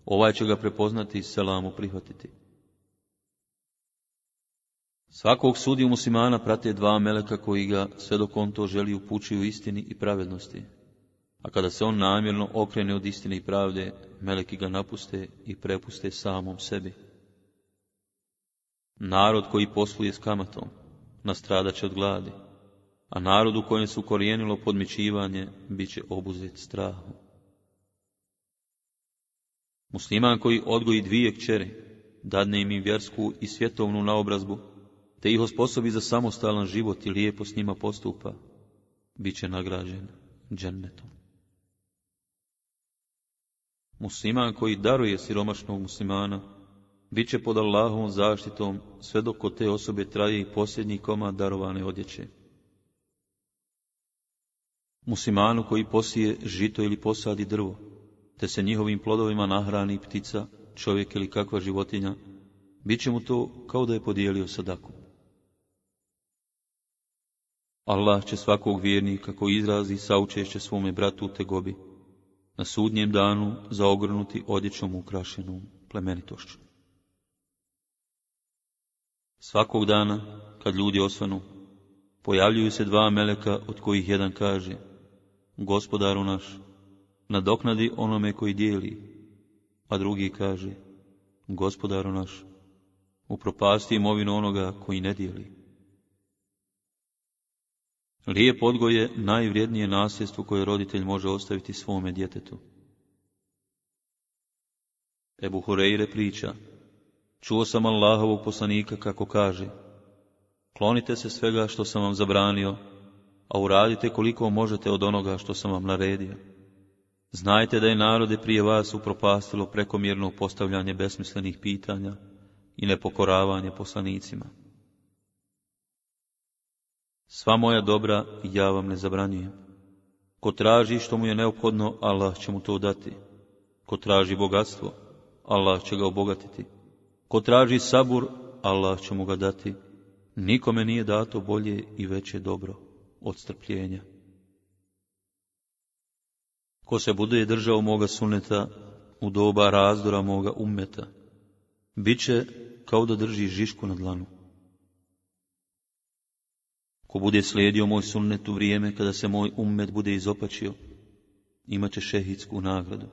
ovaj će ga prepoznati i selamu prihvatiti. Svakog sudiju muslimana prate dva meleka koji ga, sve dok on to želi, u istini i pravednosti. A kada se on namjerno okrene od istine i pravde, meleki ga napuste i prepuste samom sebi. Narod koji posluje s kamatom, nastradat će od gladi, a narodu u kojem su korijenilo podmičivanje, bit će obuzet strahu. Musliman koji odgoji dvije kćeri, dadne im i vjersku i svjetovnu naobrazbu, te ih osposobi za samostalan život i lijepo s njima postupa, bit će nagrađen džennetom musliman koji daruje siromašnog muslimana, bit će pod Allahovom zaštitom sve dok te osobe traje i posljednji komad darovane odjeće. Muslimanu koji posije žito ili posadi drvo, te se njihovim plodovima nahrani ptica, čovjek ili kakva životinja, bit će mu to kao da je podijelio sadaku. Allah će svakog vjernika koji izrazi saučešće svome bratu u tegobi, na sudnjem danu zaogrnuti odjećom ukrašenom plemenitošću. Svakog dana, kad ljudi osvanu, pojavljuju se dva meleka od kojih jedan kaže, gospodaru naš, nadoknadi onome koji dijeli, a drugi kaže, gospodaru naš, upropasti imovinu onoga koji ne dijeli. Lijep odgoj je najvrijednije nasljedstvo koje roditelj može ostaviti svome djetetu. Ebu Horeire priča, čuo sam Allahovog poslanika kako kaže, klonite se svega što sam vam zabranio, a uradite koliko možete od onoga što sam vam naredio. Znajte da je narode prije vas upropastilo prekomjerno postavljanje besmislenih pitanja i nepokoravanje poslanicima. Sva moja dobra ja vam ne zabranjujem. Ko traži što mu je neophodno, Allah će mu to dati. Ko traži bogatstvo, Allah će ga obogatiti. Ko traži sabur, Allah će mu ga dati. Nikome nije dato bolje i veće dobro od strpljenja. Ko se bude držao moga suneta u doba razdora moga umeta, bit će kao da drži žišku na dlanu Ko bude slijedio moj sunnet u vrijeme kada se moj ummet bude izopačio, imat će šehidsku nagradu.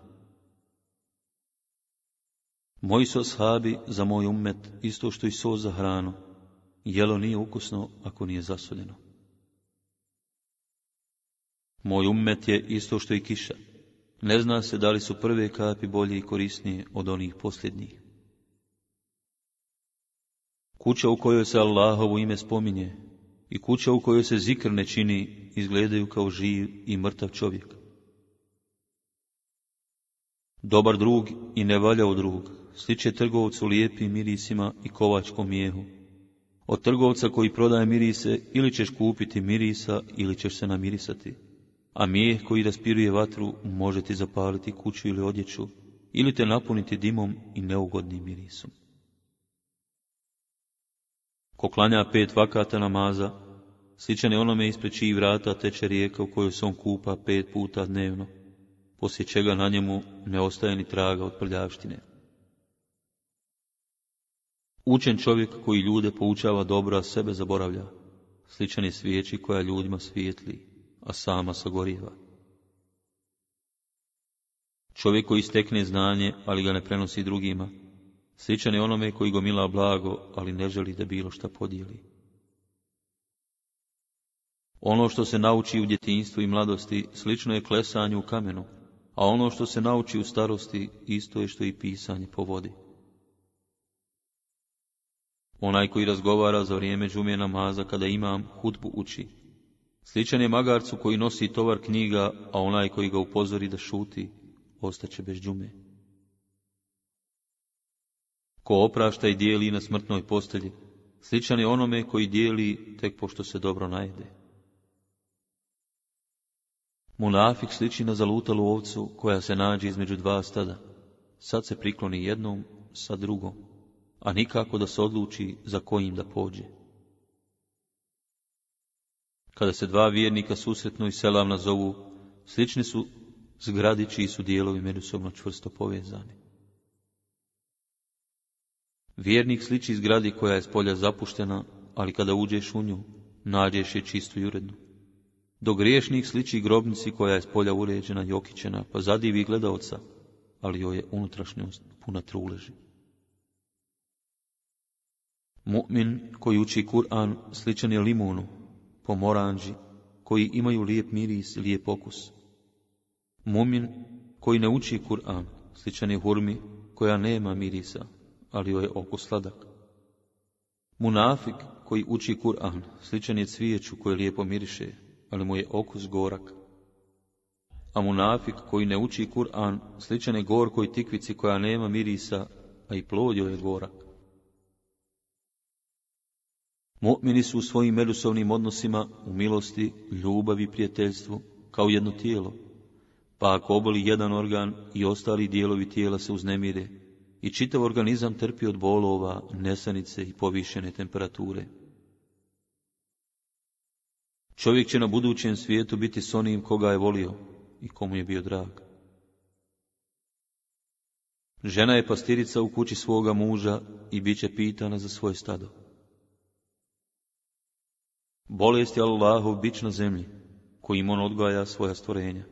Moji su ashabi za moj ummet isto što i so za hranu. Jelo nije ukusno ako nije zasoljeno. Moj ummet je isto što i kiša. Ne zna se da li su prve kapi bolje i korisnije od onih posljednjih. Kuća u kojoj se Allahovo ime spominje, i kuća u kojoj se zikr ne čini izgledaju kao živ i mrtav čovjek. Dobar drug i nevaljao drug sliče trgovcu lijepim mirisima i kovačkom mijehu. Od trgovca koji prodaje mirise ili ćeš kupiti mirisa ili ćeš se namirisati. A mijeh koji raspiruje vatru može ti zapaliti kuću ili odjeću ili te napuniti dimom i neugodnim mirisom. Ko klanja pet vakata namaza, sličan je onome ispred čiji vrata teče rijeka u kojoj se on kupa pet puta dnevno, poslije čega na njemu ne ostaje ni traga od prljavštine. Učen čovjek koji ljude poučava dobro, a sebe zaboravlja, sličan je svijeći koja ljudima svijetli, a sama sagorijeva. Čovjek koji stekne znanje, ali ga ne prenosi drugima, Sličan je onome koji gomila blago, ali ne želi da bilo šta podijeli. Ono što se nauči u djetinjstvu i mladosti slično je klesanju u kamenu, a ono što se nauči u starosti isto je što i pisanje po vodi. Onaj koji razgovara za vrijeme džumje namaza kada imam hutbu uči. Sličan je magarcu koji nosi tovar knjiga, a onaj koji ga upozori da šuti, ostaće bez džume. Ko oprašta i dijeli na smrtnoj postelji, sličan je onome koji dijeli tek pošto se dobro najde. Munafik sliči na zalutalu ovcu koja se nađe između dva stada. Sad se prikloni jednom, sa drugom, a nikako da se odluči za kojim da pođe. Kada se dva vjernika susretnu i selam nazovu, slični su Zgradići i su dijelovi međusobno čvrsto povezani. Vjernik sliči zgradi koja je s polja zapuštena, ali kada uđeš u nju, nađeš je čistu i urednu. Do griješnik sliči grobnici koja je s polja uređena i okićena, pa zadivi gledaoca, ali joj je unutrašnjost puna truleži. Mu'min koji uči Kur'an sličan je limunu, pomoranđi, koji imaju lijep miris i lijep okus. Mumin koji ne uči Kur'an sličan je hurmi, koja nema mirisa, ali joj je okus sladak. Munafik koji uči Kur'an sličan je cvijeću koje lijepo miriše, ali mu je okus gorak. A munafik koji ne uči Kur'an sličan je gorkoj tikvici koja nema mirisa, a i plod joj je gorak. Mu'mini su u svojim medusovnim odnosima u milosti, ljubavi i prijateljstvu kao jedno tijelo, pa ako oboli jedan organ i ostali dijelovi tijela se uznemire, i čitav organizam trpi od bolova, nesanice i povišene temperature. Čovjek će na budućem svijetu biti s onim koga je volio i komu je bio drag. Žena je pastirica u kući svoga muža i bit će pitana za svoje stado. Bolest je Allahov bić na zemlji, kojim on odgaja svoja stvorenja.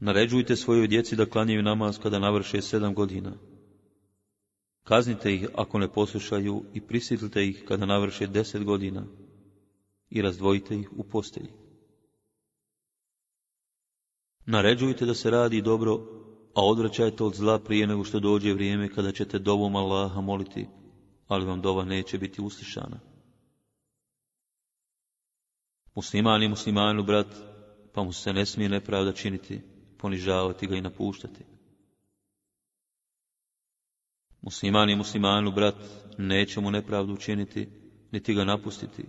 Naređujte svojoj djeci da klanjaju namaz kada navrše sedam godina. Kaznite ih ako ne poslušaju i prisilite ih kada navrše deset godina i razdvojite ih u postelji. Naređujte da se radi dobro, a odvraćajte od zla prije nego što dođe vrijeme kada ćete dovom Allaha moliti, ali vam dova neće biti uslišana. Musliman je muslimanu brat, pa mu se ne smije nepravda činiti ponižavati ga i napuštati. Musliman i muslimanu, brat, neće mu nepravdu učiniti, niti ga napustiti,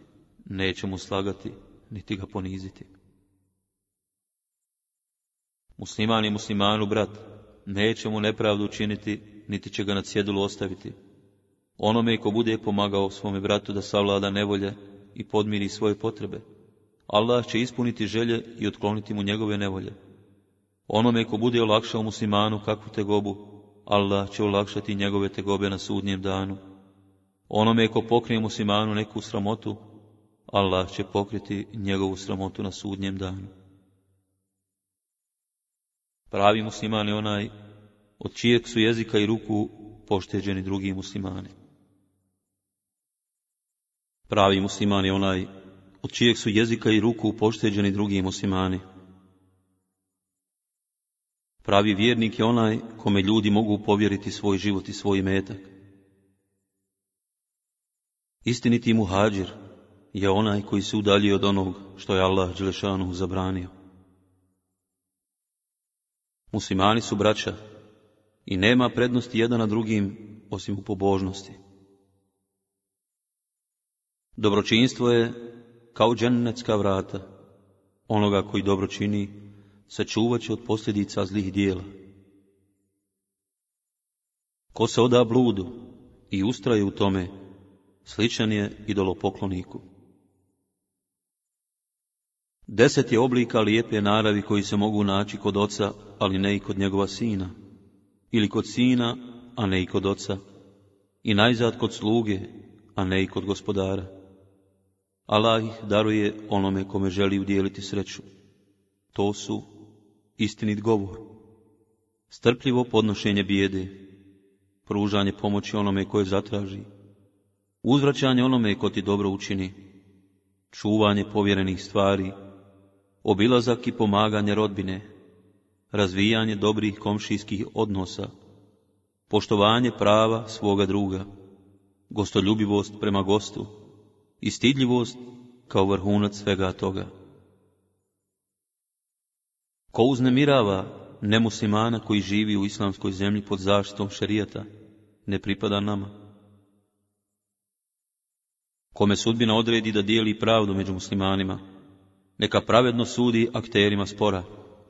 neće mu slagati, niti ga poniziti. Musliman i muslimanu, brat, neće mu nepravdu učiniti, niti će ga na cjedulu ostaviti. Onome ko bude pomagao svome bratu da savlada nevolje i podmiri svoje potrebe, Allah će ispuniti želje i otkloniti mu njegove nevolje. Onome ko bude olakšao muslimanu kakvu tegobu, Allah će olakšati njegove tegobe na sudnjem danu. Onome ko pokrije muslimanu neku sramotu, Allah će pokriti njegovu sramotu na sudnjem danu. Pravi musliman je onaj od čijeg su jezika i ruku pošteđeni drugi muslimani. Pravi musliman je onaj od čijeg su jezika i ruku pošteđeni drugi muslimani. Pravi vjernik je onaj kome ljudi mogu povjeriti svoj život i svoj metak. Istiniti muhađir je onaj koji se udalji od onog što je Allah Đelešanu zabranio. Muslimani su braća i nema prednosti jedan na drugim osim u pobožnosti. Dobročinstvo je kao džennetska vrata onoga koji dobro čini sačuvat će od posljedica zlih dijela. Ko se oda bludu i ustraje u tome, sličan je idolopokloniku. Deset je oblika lijepe naravi koji se mogu naći kod oca, ali ne i kod njegova sina, ili kod sina, a ne i kod oca, i najzad kod sluge, a ne i kod gospodara. Allah ih daruje onome kome želi udjeliti sreću. To su istinit govor, strpljivo podnošenje bijede, pružanje pomoći onome koje zatraži, uzvraćanje onome ko ti dobro učini, čuvanje povjerenih stvari, obilazak i pomaganje rodbine, razvijanje dobrih komšijskih odnosa, poštovanje prava svoga druga, gostoljubivost prema gostu i stidljivost kao vrhunac svega toga. Ko uznemirava nemuslimana koji živi u islamskoj zemlji pod zaštitom šerijata, ne pripada nama. Kome sudbina odredi da dijeli pravdu među muslimanima, neka pravedno sudi akterima spora,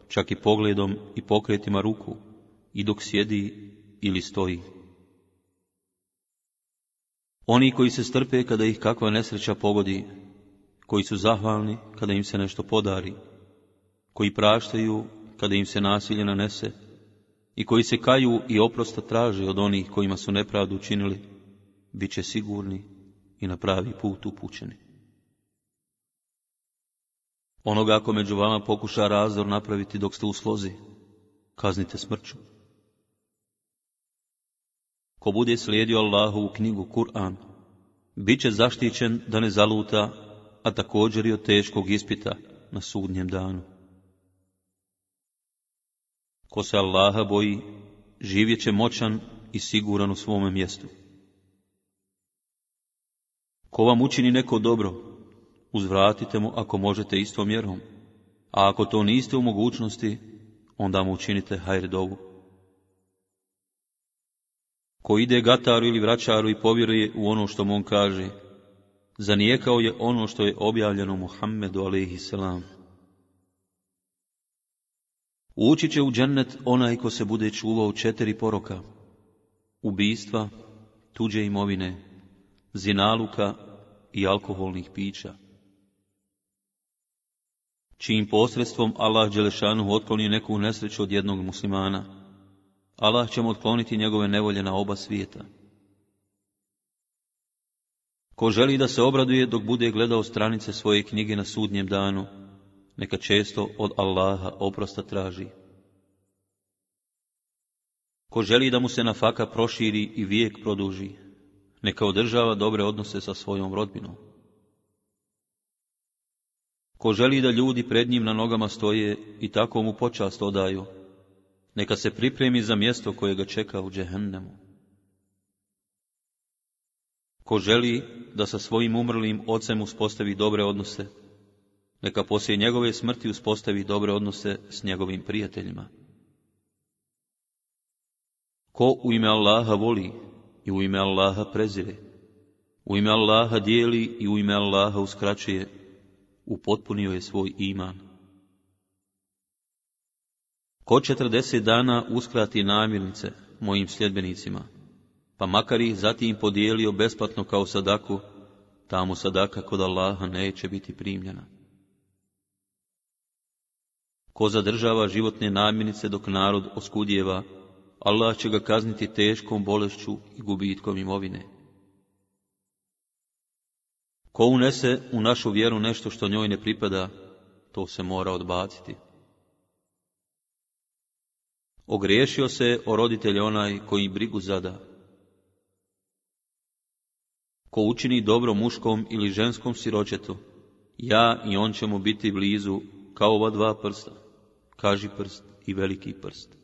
čak i pogledom i pokretima ruku, i dok sjedi ili stoji. Oni koji se strpe kada ih kakva nesreća pogodi, koji su zahvalni kada im se nešto podari, koji praštaju kada im se nasilje nanese i koji se kaju i oprosta traže od onih kojima su nepravdu učinili, bit će sigurni i na pravi put upućeni. Onoga ako među vama pokuša razdor napraviti dok ste u slozi, kaznite smrću. Ko bude slijedio u knjigu Kur'an, bit će zaštićen da ne zaluta, a također i od teškog ispita na sudnjem danu. Ko se Allaha boji, živjet će moćan i siguran u svome mjestu. Ko vam učini neko dobro, uzvratite mu ako možete istom mjerom, a ako to niste u mogućnosti, onda mu učinite hajredovu. Ko ide gataru ili vraćaru i povjeruje u ono što mu on kaže, zanijekao je ono što je objavljeno Muhammedu alaihi Ući će u džennet onaj ko se bude čuvao četiri poroka, ubistva, tuđe imovine, zinaluka i alkoholnih pića. Čim posredstvom Allah Đelešanu otkloni neku nesreću od jednog muslimana, Allah će mu otkloniti njegove nevolje na oba svijeta. Ko želi da se obraduje dok bude gledao stranice svoje knjige na sudnjem danu, neka često od Allaha oprosta traži. Ko želi da mu se nafaka proširi i vijek produži, neka održava dobre odnose sa svojom rodbinom. Ko želi da ljudi pred njim na nogama stoje i tako mu počast odaju, neka se pripremi za mjesto koje ga čeka u džehennemu. Ko želi da sa svojim umrlim ocem uspostavi dobre odnose, neka poslije njegove smrti uspostavi dobre odnose s njegovim prijateljima. Ko u ime Allaha voli i u ime Allaha prezire, u ime Allaha dijeli i u ime Allaha uskraćuje, upotpunio je svoj iman. Ko četrdeset dana uskrati namirnice mojim sljedbenicima, pa makar ih zatim podijelio besplatno kao sadaku, tamo sadaka kod Allaha neće biti primljena. Ko zadržava životne namirnice dok narod oskudjeva, Allah će ga kazniti teškom bolešću i gubitkom imovine. Ko unese u našu vjeru nešto što njoj ne pripada, to se mora odbaciti. Ogriješio se o roditelje onaj koji brigu zada. Ko učini dobro muškom ili ženskom siročetu, ja i on ćemo biti blizu kao ova dva prsta kaži prst i veliki prst.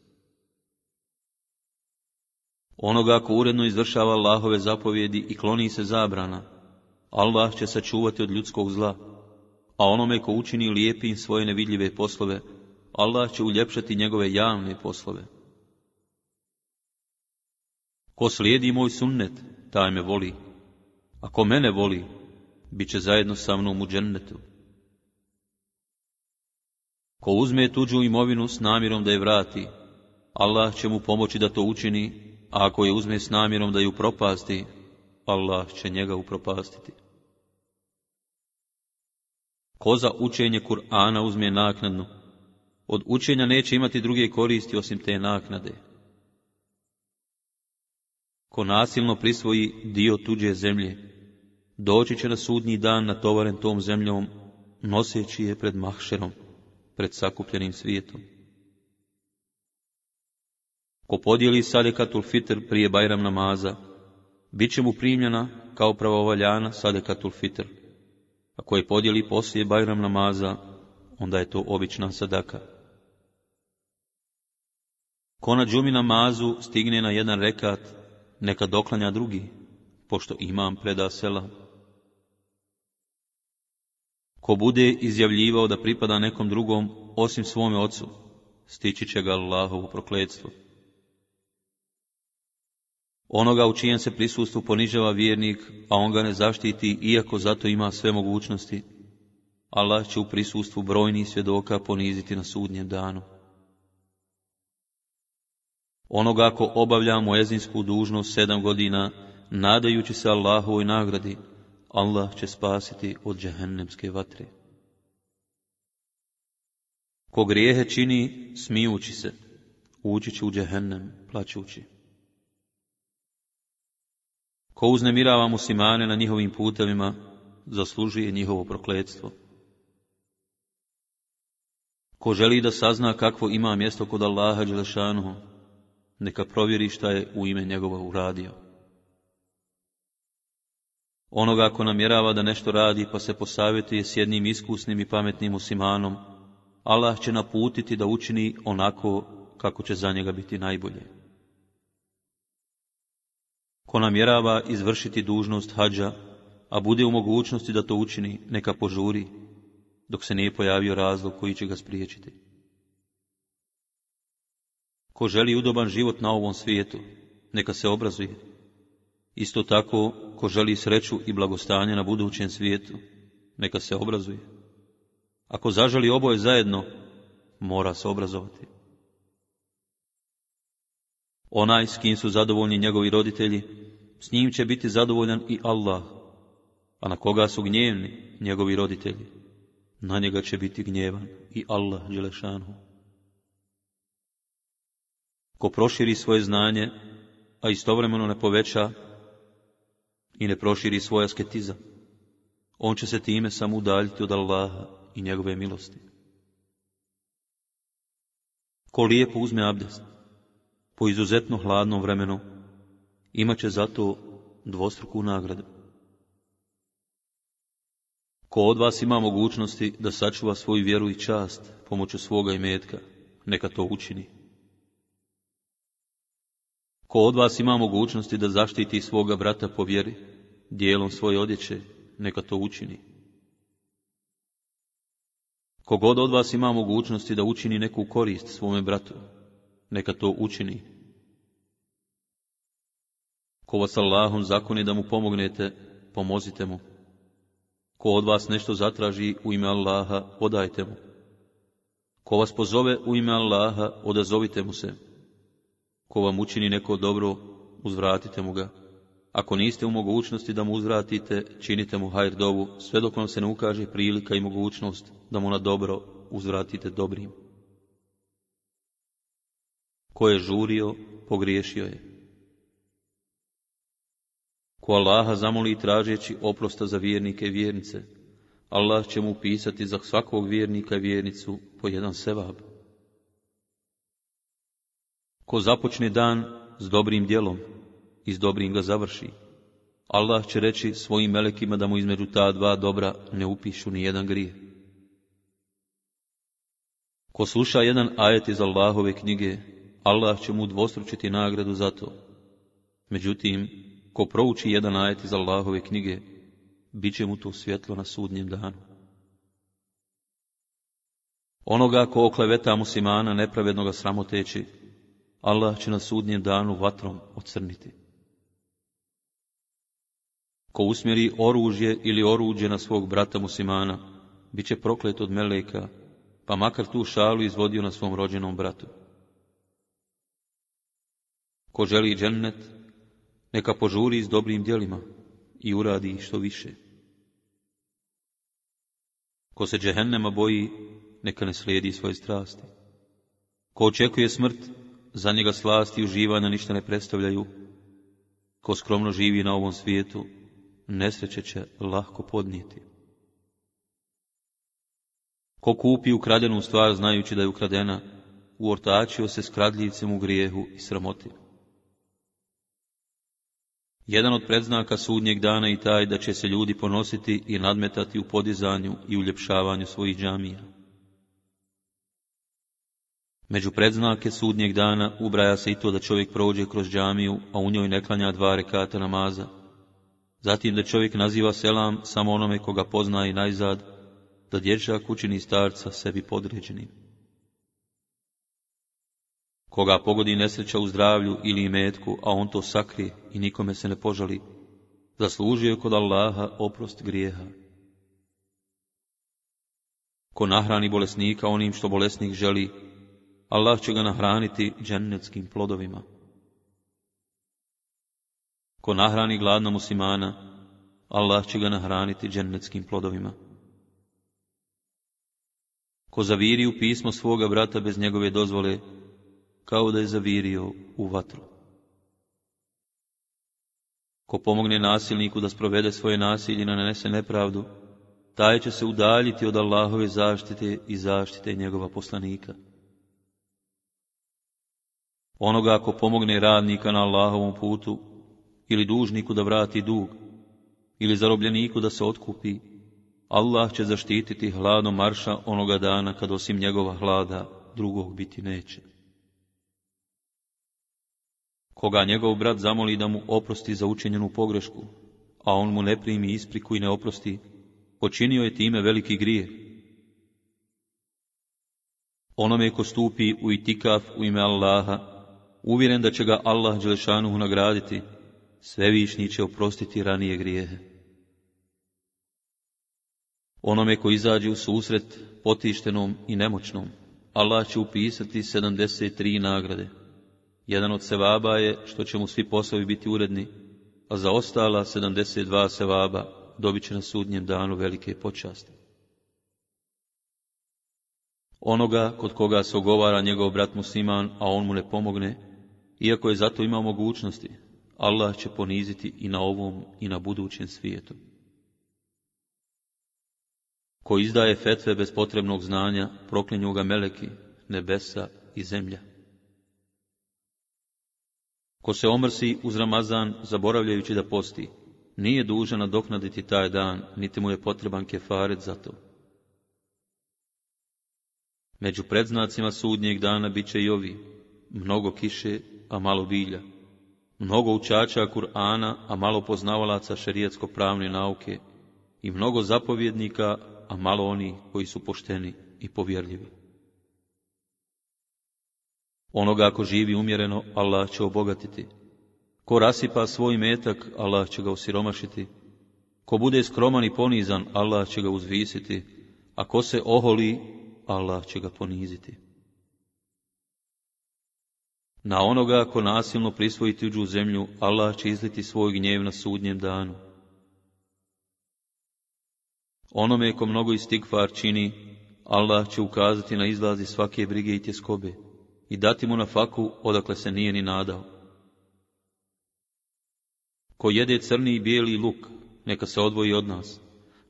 Onoga ko uredno izvršava Allahove zapovjedi i kloni se zabrana, Allah će sačuvati od ljudskog zla, a onome ko učini lijepim svoje nevidljive poslove, Allah će uljepšati njegove javne poslove. Ko slijedi moj sunnet, taj me voli, a ko mene voli, bit će zajedno sa mnom u džennetu. Ko uzme tuđu imovinu s namjerom da je vrati, Allah će mu pomoći da to učini, a ako je uzme s namjerom da ju propasti, Allah će njega upropastiti. Ko za učenje Kur'ana uzme naknadno, od učenja neće imati druge koristi osim te naknade. Ko nasilno prisvoji dio tuđe zemlje, doći će na sudnji dan natovaren tom zemljom, noseći je pred mahšerom pred sakupljenim svijetom. Ko podijeli sadekatul fitr prije Bajram namaza, bit će mu primljena kao pravovaljana sadekatul fitr. Ako je podijeli poslije Bajram namaza, onda je to obična sadaka. Ko na džumi namazu stigne na jedan rekat, neka doklanja drugi, pošto imam preda sela. Ko bude izjavljivao da pripada nekom drugom osim svome ocu, stići će ga Allahovu prokledstvo. Onoga u čijem se prisustvu ponižava vjernik, a on ga ne zaštiti, iako zato ima sve mogućnosti, Allah će u prisustvu brojnih svjedoka poniziti na sudnjem danu. Onoga ako obavlja muezinsku dužnost sedam godina, nadajući se Allahovoj nagradi, Allah će spasiti od džehennemske vatre. Ko grijehe čini, smijući se, ući će u džehennem, plaćući. Ko uznemirava muslimane na njihovim putevima, zaslužuje njihovo prokledstvo. Ko želi da sazna kakvo ima mjesto kod Allaha Đelešanuhu, neka provjeri šta je u ime njegova uradio. Onoga ko namjerava da nešto radi pa se posavjetuje s jednim iskusnim i pametnim muslimanom, Allah će naputiti da učini onako kako će za njega biti najbolje. Ko namjerava izvršiti dužnost hađa, a bude u mogućnosti da to učini, neka požuri, dok se nije pojavio razlog koji će ga spriječiti. Ko želi udoban život na ovom svijetu, neka se obrazuje Isto tako, ko želi sreću i blagostanje na budućem svijetu, neka se obrazuje. Ako zaželi oboje zajedno, mora se obrazovati. Onaj s kim su zadovoljni njegovi roditelji, s njim će biti zadovoljan i Allah, a na koga su gnjevni njegovi roditelji, na njega će biti gnjevan i Allah Đelešanu. Ko proširi svoje znanje, a istovremeno ne poveća, i ne proširi svoj asketizam. On će se time samo udaljiti od Allaha i njegove milosti. Ko lijepo uzme abdest, po izuzetno hladnom vremenu, imat će zato dvostruku nagradu. Ko od vas ima mogućnosti da sačuva svoju vjeru i čast pomoću svoga imetka, neka to učini. Ko od vas ima mogućnosti da zaštiti svoga brata po vjeri, dijelom svoje odjeće, neka to učini. Kogod od vas ima mogućnosti da učini neku korist svome bratu, neka to učini. Ko vas Allahom zakoni da mu pomognete, pomozite mu. Ko od vas nešto zatraži u ime Allaha, odajte mu. Ko vas pozove u ime Allaha, odazovite mu se. Ko vam učini neko dobro, uzvratite mu ga. Ako niste u mogućnosti da mu uzvratite, činite mu hajr sve dok vam se ne ukaže prilika i mogućnost da mu na dobro uzvratite dobrim. Ko je žurio, pogriješio je. Ko Allaha zamoli tražeći oprosta za vjernike i vjernice, Allah će mu pisati za svakog vjernika i vjernicu po jedan sevab. Ko započne dan s dobrim djelom, i s dobrim ga završi. Allah će reći svojim melekima da mu između ta dva dobra ne upišu ni jedan grije. Ko sluša jedan ajet iz Allahove knjige, Allah će mu dvostručiti nagradu za to. Međutim, ko prouči jedan ajet iz Allahove knjige, bit će mu to svjetlo na sudnjem danu. Onoga ko okleveta muslimana nepravednoga sramoteći, Allah će na sudnjem danu vatrom ocrniti. Ko usmjeri oružje ili oruđe na svog brata muslimana, bit će proklet od meleka, pa makar tu šalu izvodio na svom rođenom bratu. Ko želi džennet, neka požuri s dobrim djelima i uradi što više. Ko se džehennema boji, neka ne slijedi svoje strasti. Ko očekuje smrt, za njega slasti i uživanja ništa ne predstavljaju. Ko skromno živi na ovom svijetu, nesreće će lahko podnijeti. Ko kupi ukradenu stvar znajući da je ukradena, uortačio se s u grijehu i sramoti. Jedan od predznaka sudnjeg dana i taj da će se ljudi ponositi i nadmetati u podizanju i uljepšavanju svojih džamija. Među predznake sudnjeg dana ubraja se i to da čovjek prođe kroz džamiju, a u njoj neklanja dva rekata namaza, Zatim da čovjek naziva selam samo onome koga pozna i najzad, da dječak učini starca sebi podređenim. Koga pogodi nesreća u zdravlju ili imetku, a on to sakrije i nikome se ne požali, zaslužio je kod Allaha oprost grijeha. Ko nahrani bolesnika onim što bolesnik želi, Allah će ga nahraniti džennetskim plodovima. Ko nahrani gladna muslimana, Allah će ga nahraniti džennetskim plodovima. Ko zaviri u pismo svoga brata bez njegove dozvole, kao da je zavirio u vatru. Ko pomogne nasilniku da sprovede svoje nasilje i nanese nepravdu, taj će se udaljiti od Allahove zaštite i zaštite njegova poslanika. Onoga ako pomogne radnika na Allahovom putu, ili dužniku da vrati dug, ili zarobljeniku da se otkupi, Allah će zaštititi hladom marša onoga dana kad osim njegova hlada drugog biti neće. Koga njegov brat zamoli da mu oprosti za učinjenu pogrešku, a on mu ne primi ispriku i ne oprosti, počinio je time veliki grije. Onome ko stupi u itikaf u ime Allaha, uvjeren da će ga Allah Đelešanuhu nagraditi, svevišnji će oprostiti ranije grijehe. Onome ko izađe u susret potištenom i nemoćnom, Allah će upisati 73 nagrade. Jedan od sevaba je što će mu svi poslovi biti uredni, a za ostala 72 sevaba dobit će na sudnjem danu velike počasti. Onoga kod koga se ogovara njegov brat Musiman, a on mu ne pomogne, iako je zato imao mogućnosti, Allah će poniziti i na ovom i na budućem svijetu. Ko izdaje fetve bez potrebnog znanja, proklinju ga meleki, nebesa i zemlja. Ko se omrsi uz Ramazan, zaboravljajući da posti, nije dužan nadoknaditi taj dan, niti mu je potreban kefaret za to. Među predznacima sudnjeg dana bit će i ovi, mnogo kiše, a malo bilja, mnogo učača Kur'ana, a malo poznavalaca šerijetsko-pravne nauke i mnogo zapovjednika, a malo oni koji su pošteni i povjerljivi. Onoga ako živi umjereno, Allah će obogatiti. Ko rasipa svoj metak, Allah će ga osiromašiti. Ko bude skroman i ponizan, Allah će ga uzvisiti, a ko se oholi, Allah će ga poniziti. Na onoga ako nasilno prisvoji tuđu zemlju, Allah će izliti svoj gnjev na sudnjem danu. Onome ko mnogo istigfar čini, Allah će ukazati na izlazi svake brige i tjeskobe i dati mu na faku odakle se nije ni nadao. Ko jede crni i bijeli luk, neka se odvoji od nas,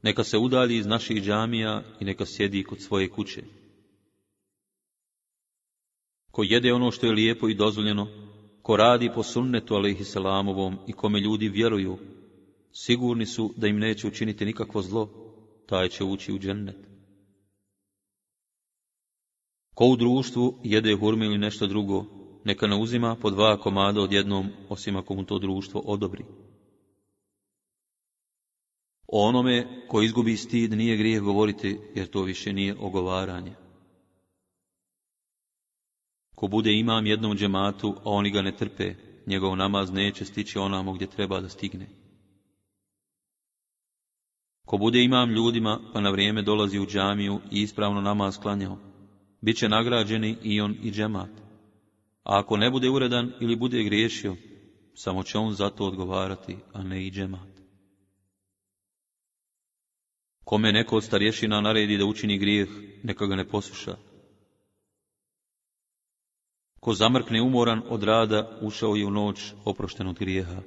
neka se udalji iz naših džamija i neka sjedi kod svoje kuće ko jede ono što je lijepo i dozvoljeno, ko radi po sunnetu alaihisselamovom i kome ljudi vjeruju, sigurni su da im neće učiniti nikakvo zlo, taj će ući u džennet. Ko u društvu jede hurme ili nešto drugo, neka ne uzima po dva komada odjednom, osim ako mu to društvo odobri. O onome ko izgubi stid nije grijeh govoriti, jer to više nije ogovaranje. Ko bude imam jednom džematu, a oni ga ne trpe, njegov namaz neće stići onamo gdje treba da stigne. Ko bude imam ljudima, pa na vrijeme dolazi u džamiju i ispravno namaz klanjao, bit će nagrađeni i on i džemat. A ako ne bude uredan ili bude griješio, samo će on za to odgovarati, a ne i džemat. Kome neko od starješina naredi da učini grijeh, neka ga ne posuša. Ko zamrkne umoran od rada, ušao je u noć oprošten od grijeha.